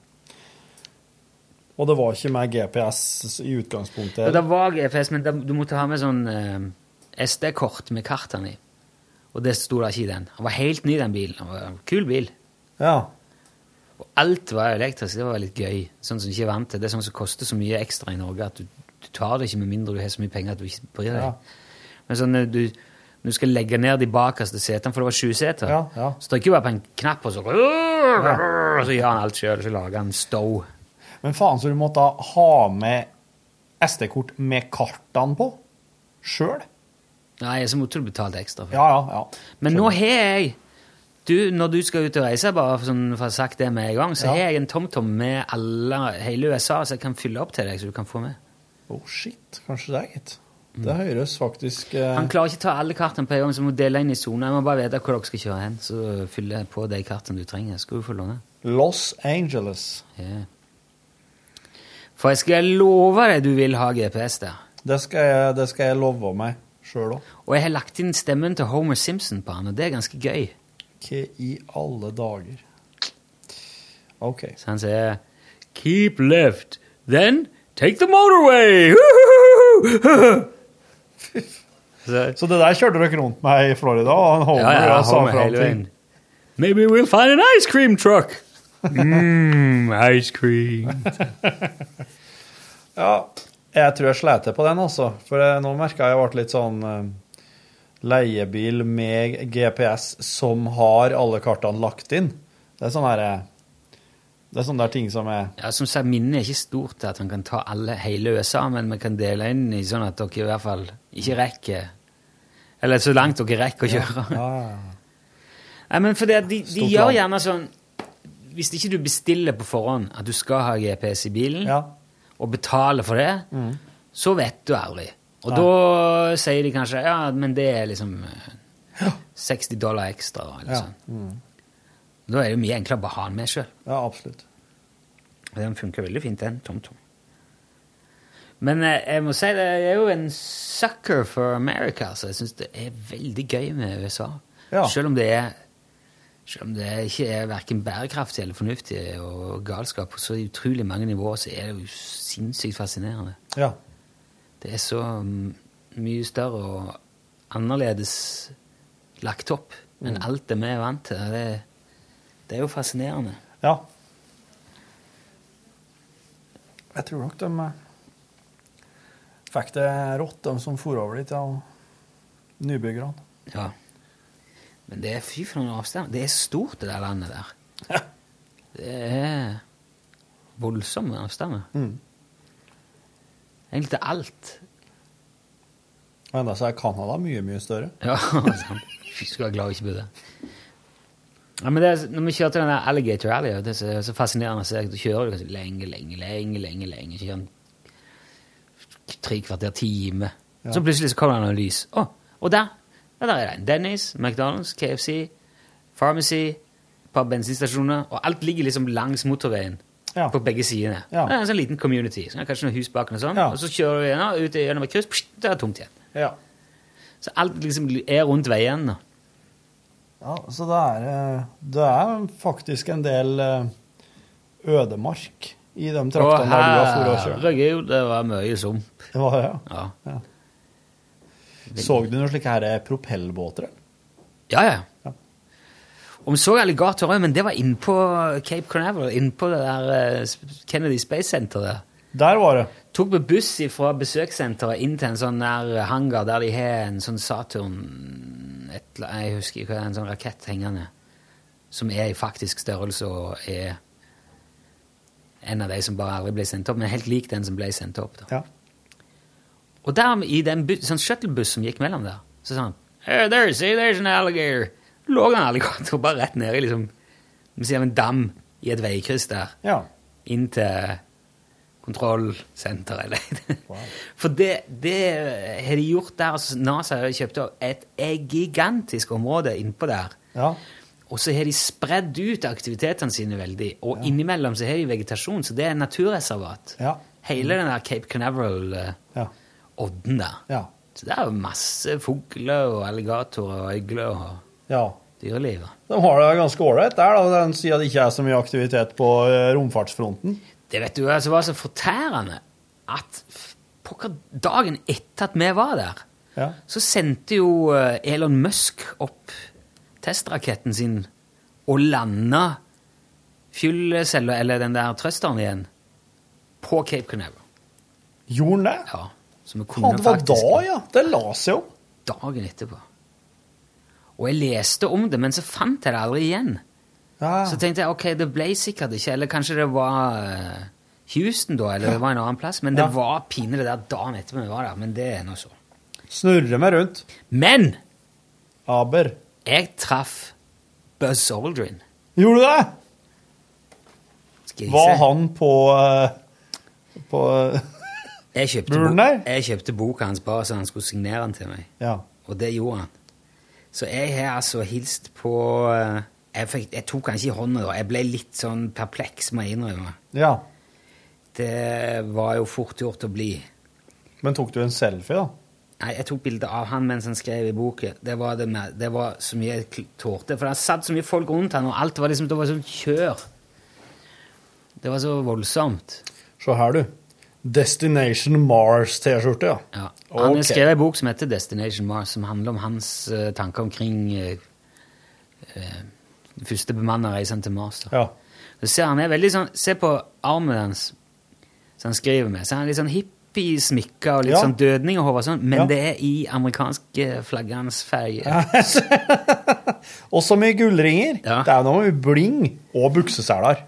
D: Og det var ikke med GPS i utgangspunktet?
C: Og det var GPS, men da, du måtte ha med sånn eh, SD-kort med kartene i. Og det sto da ikke i den. Han var helt ny, den bilen. Han var en kul bil.
D: Ja.
C: Og alt var elektrisk. Det var litt gøy. Sånn som du ikke er vant til. Det er sånn som koster så mye ekstra i Norge at du, du tar det ikke med mindre du har så mye penger at du ikke bryr deg.
D: Ja.
C: Men sånn når du, du skal legge ned de bakerste setene, for det var sju seter,
D: Ja, ja.
C: så trykker du bare på en knapp, og så, og så gjør han alt sjøl. Så lager han stow.
D: Men faen, så du måtte ha med SD-kort med kartene på sjøl?
C: Nei, så måtte du betale ekstra. for
D: Ja, ja, ja.
C: Men nå har jeg du, Når du skal ut og reise, bare sånn, for å ha sagt det med en gang, så
D: Ja.
C: har jeg en TomTom med alle, hele USA, så jeg kan fylle opp til deg, så du kan få med.
D: Oh, shit. Kanskje det, er gitt. Det høres faktisk eh,
C: Han klarer ikke å ta alle kartene på en gang, så må du dele inn i soner. Jeg må bare vite hvor dere skal kjøre hen, så fyller jeg på de kartene du trenger. Skal du få låne.
D: Los Angeles.
C: Ja. For jeg skal love deg du vil ha GPS der.
D: Det skal jeg, det skal jeg love meg sjøl òg.
C: Og jeg har lagt inn stemmen til Homer Simpson på han, og det er ganske gøy.
D: Hva i alle dager? OK.
C: Så han sier Keep left, then take the motorway! *laughs* så,
D: det der kjørte dere rundt med i Florida? Og han Homer,
C: ja, ja,
D: sa
C: Homer hele veien. Maybe we'll find an ice cream truck! *laughs* mm, ice cream.
D: Ja, jeg tror jeg slet på den, altså. For jeg, nå merka jeg ble litt sånn eh, leiebil med GPS som har alle kartene lagt inn. Det er sånn her eh, Det er sånne der ting som er
C: Ja, som sagt, minnet er ikke stort til at man kan ta alle, hele USA, men vi kan dele inn i sånn at dere i hvert fall ikke rekker Eller så langt dere rekker å kjøre.
D: Ja, ja, ja. *laughs*
C: Nei, men fordi at de, de gjør gjerne sånn Hvis ikke du bestiller på forhånd at du skal ha GPS i bilen,
D: Ja.
C: Og betaler for det, så vet du aldri. Og
D: Nei.
C: da sier de kanskje ja, men det er liksom eh, 60 dollar ekstra. Eller
D: Ja.
C: sånn. Da er det jo mye enklere å bare ha den med sjøl.
D: ja, absolutt.
C: Den funker veldig fint, den TomTom. Men eh, jeg må si det er jo en sucker for America, så jeg syns det er veldig gøy med USA.
D: Ja.
C: Selv om det er selv om det ikke er verken bærekraftig eller fornuftig og galskap på så utrolig mange nivåer, så er det jo sinnssykt fascinerende.
D: Ja.
C: Det er så mm, mye større og annerledes lagt opp enn alt det vi er vant til. Det, det er jo fascinerende.
D: Ja. Jeg tror nok de eh, fikk det rått, de som for over dit, ja. Nybyggerne.
C: Ja. Men det er fy for noen avstand. Det er stort, det der landet der. Det er voldsomme avstander.
D: Mm.
C: Egentlig til alt.
D: Og enda så er Canada mye, mye større.
C: Ja, *laughs* sant. Fy, skulle være glad vi ikke bodde der. Ja, men det er, når vi kjørte den der Alligator Alley, det er så, så fascinerende å se. Du kjører du lenge, lenge, lenge, lenge, lenge. Kjører tre kvarter, time.
D: Ja.
C: Så plutselig så kommer det noe lys. Å, og der, ja, der er det en Dennis, McDonald's, KFC, Pharmacy, et par bensinstasjoner, og alt ligger liksom langs motorveien.
D: Ja.
C: På begge sidene.
D: Ja.
C: Det er en sånn liten community. Så kanskje noen hus bak og sånn.
D: Ja.
C: Og så kjører du gjennom, ut gjennom et kryss, pst, det er tomt igjen.
D: Ja.
C: Så alt liksom er rundt veien. da.
D: Ja, så det er, eh, det er faktisk en del eh, ødemark i de traktene der du har for å kjøre.
C: herregud, det var mye sump.
D: Det var det, ja.
C: Ja.
D: Så du noen slike her propellbåter?
C: Ja, Ja, ja. Vi så alligator òg, men det var innpå Cape Canaveral, innpå det der eh, Kennedy Space Center. Der.
D: Der var det.
C: Tok med buss fra besøkssenteret inn til en sånn der hangar der de har en sånn Saturn et, Jeg husker ikke en sånn rakett hengende. Som er i faktisk størrelse og er en av de som bare aldri ble sendt opp, men helt lik den som ble sendt opp. da.
D: Ja.
C: Og der i den sånn shuttlebuss som gikk mellom der, så sa han hey, there, see, there's an alligator. Lå en alligator bare rett nede i liksom, en dam i et veikryss der,
D: Ja.
C: inn til kontrollsenteret. eller For det, det har de gjort der. altså NASA har kjøpt opp et, et gigantisk område innpå der.
D: Ja.
C: Og så har de spredd ut aktivitetene sine veldig. Og innimellom så har de vegetasjon, så det er naturreservat.
D: Ja.
C: Hele den der Cape Canaveral-odden
D: Ja.
C: Der.
D: Ja.
C: Så det er jo masse fugler og alligatorer og øgler og
D: ja.
C: dyreliv.
D: De har det ganske ålreit der, da, den siden det ikke er så mye aktivitet på eh, romfartsfronten.
C: Det vet du altså var så fortærende at pokker dagen etter at vi var der,
D: Ja.
C: så sendte jo eh, Elon Musk opp testraketten sin og landa fyllcella, eller den der trøsteren igjen, på Cape Canaveral.
D: Gjorde han det?
C: Ja, så vi
D: Ja, det var
C: faktisk
D: da, ja. Det la seg jo.
C: dagen etterpå. Og jeg leste om det, men så fant jeg det aldri igjen.
D: Ja.
C: Så tenkte jeg ok, det ble sikkert ikke, eller kanskje det var eh, Houston da, eller det var en annen plass. Men det
D: Ja.
C: var pinlig det der dagen etterpå vi var der. Men det er nå så.
D: Snurre meg rundt.
C: Men
D: Aber.
C: jeg traff Buzz Aldrin.
D: Gjorde du det? Var han på eh, På eh,
C: Jeg kjøpte,
D: Buren
C: bo jeg kjøpte boka hans bare så han skulle signere den til meg.
D: Ja.
C: Og det gjorde han. Så jeg har altså hilst på eh, jeg, fikk, jeg tok han ikke i hånda da. Jeg ble litt sånn perpleks, må jeg innrømme.
D: ja.
C: Det var jo fort gjort å bli.
D: Men tok du en selfie, da?
C: Nei, jeg tok bilde av han mens han skrev i boken. Det var, det med, det var så mye jeg tålte. For det satt så mye folk rundt han, og alt var liksom, det var sånn kjør. Det var så voldsomt.
D: Se her, du. Destination Mars-T-skjorte, ja.
C: Ja. Han
D: okay.
C: skrev en bok som heter Destination Mars, som handler om hans uh, tanker omkring uh, første bemanna reisen til Mars. Da.
D: Ja.
C: Så ser han er veldig sånn, Se på armen hans som han skriver med. Så han er litt sånn hippiesmykka og litt
D: Ja.
C: sånn dødning og sånn, men
D: Ja.
C: det er i amerikanske flaggernes farge. *laughs*
D: Og med gullringer.
C: Ja.
D: Det er noe med bling og bukseseler.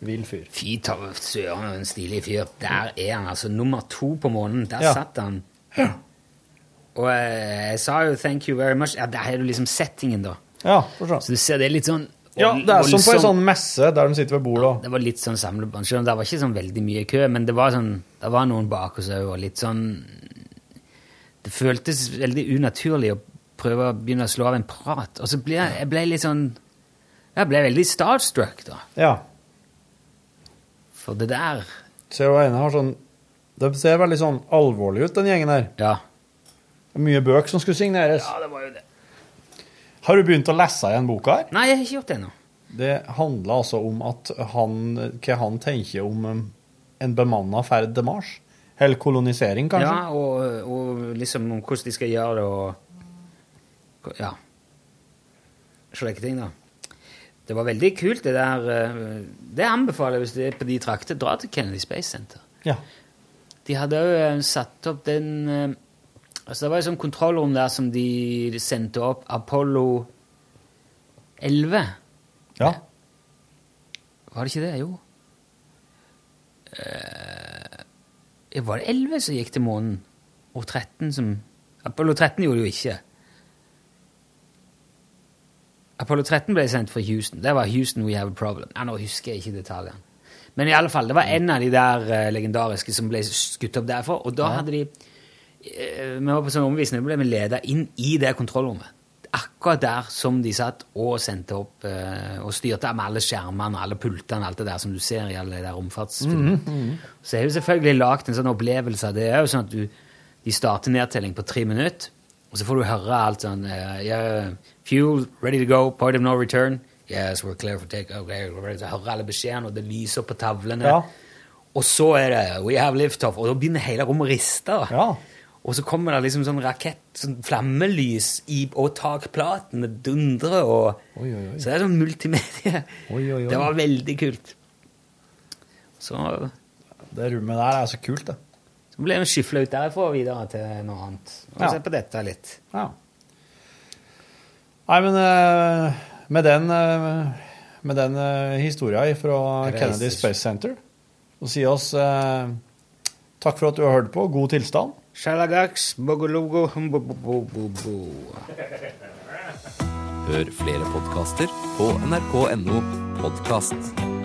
D: Vill fyr.
C: Fy søren, en stilig fyr. Der er han, altså. Nummer to på månen. Der
D: Ja.
C: satt han. Og eh, jeg sa jo 'thank you very much'. Ja, Der har du liksom settingen, da.
D: Ja, forstå.
C: Så du ser det er litt sånn
D: Ja, det er som på en sånn messe der de sitter ved bordet.
C: Det var litt sånn samlebånd. Selv om det var ikke sånn veldig mye kø, men det var sånn Det var noen bak oss òg, og litt sånn Det føltes veldig unaturlig å prøve å begynne å slå av en prat. Og så ble jeg, jeg ble litt sånn Jeg ble veldig starstruck, da.
D: Ja.
C: For det der
D: Ser du ene har sånn Det ser veldig sånn alvorlig ut, den gjengen her.
C: Ja.
D: Det er mye bøker som skulle signeres.
C: Ja, det var jo det.
D: Har du begynt å lese igjen boka her?
C: Nei, jeg har ikke gjort det ennå.
D: Det handler altså om at han, hva han tenker om um, en bemanna ferd til Mars. Eller kolonisering, kanskje.
C: Ja, og, og liksom om hvordan de skal gjøre det, og Ja. Slike ting, da. Det var veldig kult, det der. eh, Det anbefaler jeg hvis det er på de trakter. Dra til Kennedy Space Center.
D: Ja.
C: De hadde òg satt opp den eh, Altså, det var et sånt kontrollrom der som de sendte opp Apollo 11.
D: Ja.
C: Var det ikke det? Jo. Eh, var det 11 som gikk til månen? Og 13 som Apollo 13 gjorde det jo ikke. Apollo 13 ble sendt fra Houston. Det var Houston We Have a Problem. Ja, nå husker jeg ikke detaljene. Men i alle fall, det var en av de der eh, legendariske som ble skutt opp derfra. Og da hadde de eh, Vi var på sånn omvisning, ble vi leda inn i det kontrollrommet. Akkurat der som de satt og sendte opp eh, og styrte med alle skjermene, alle pultene, alt det der som du ser i alle de der romfartsfilmene.
D: Mhm,
C: Så er har jo selvfølgelig lagd en sånn opplevelse av det. òg, sånn at du, de starter nedtelling på tre minutter, og så får du høre alt sånn yeah, Fuel, ready to go, point of no return. Yes, we're clear for take okay, ready alle beskjedene, og det lyser på tavlene.
D: Ja.
C: Og så er det We have liftoff, og da begynner hele rommet å riste.
D: Ja.
C: Og så kommer det liksom sånn rakett, sånn flammelys i, og takplatene dundrer, og
D: Oi, oi, oi.
C: Så det er sånn multimedie. Det var veldig kult. Så,
D: Det rommet der er så kult, det.
C: så ble vi skyfla ut derfra og videre til noe annet. Og
D: Ja.
C: se på dette litt.
D: Ja. Nei, men eh, med den, eh, med den uh, historia fra Kennedy Space Center, så sier oss eh, takk for at du har hørt på. God tilstand.
C: Shalagax, bogologo.
K: Hør flere podkaster på nrk.no podkast.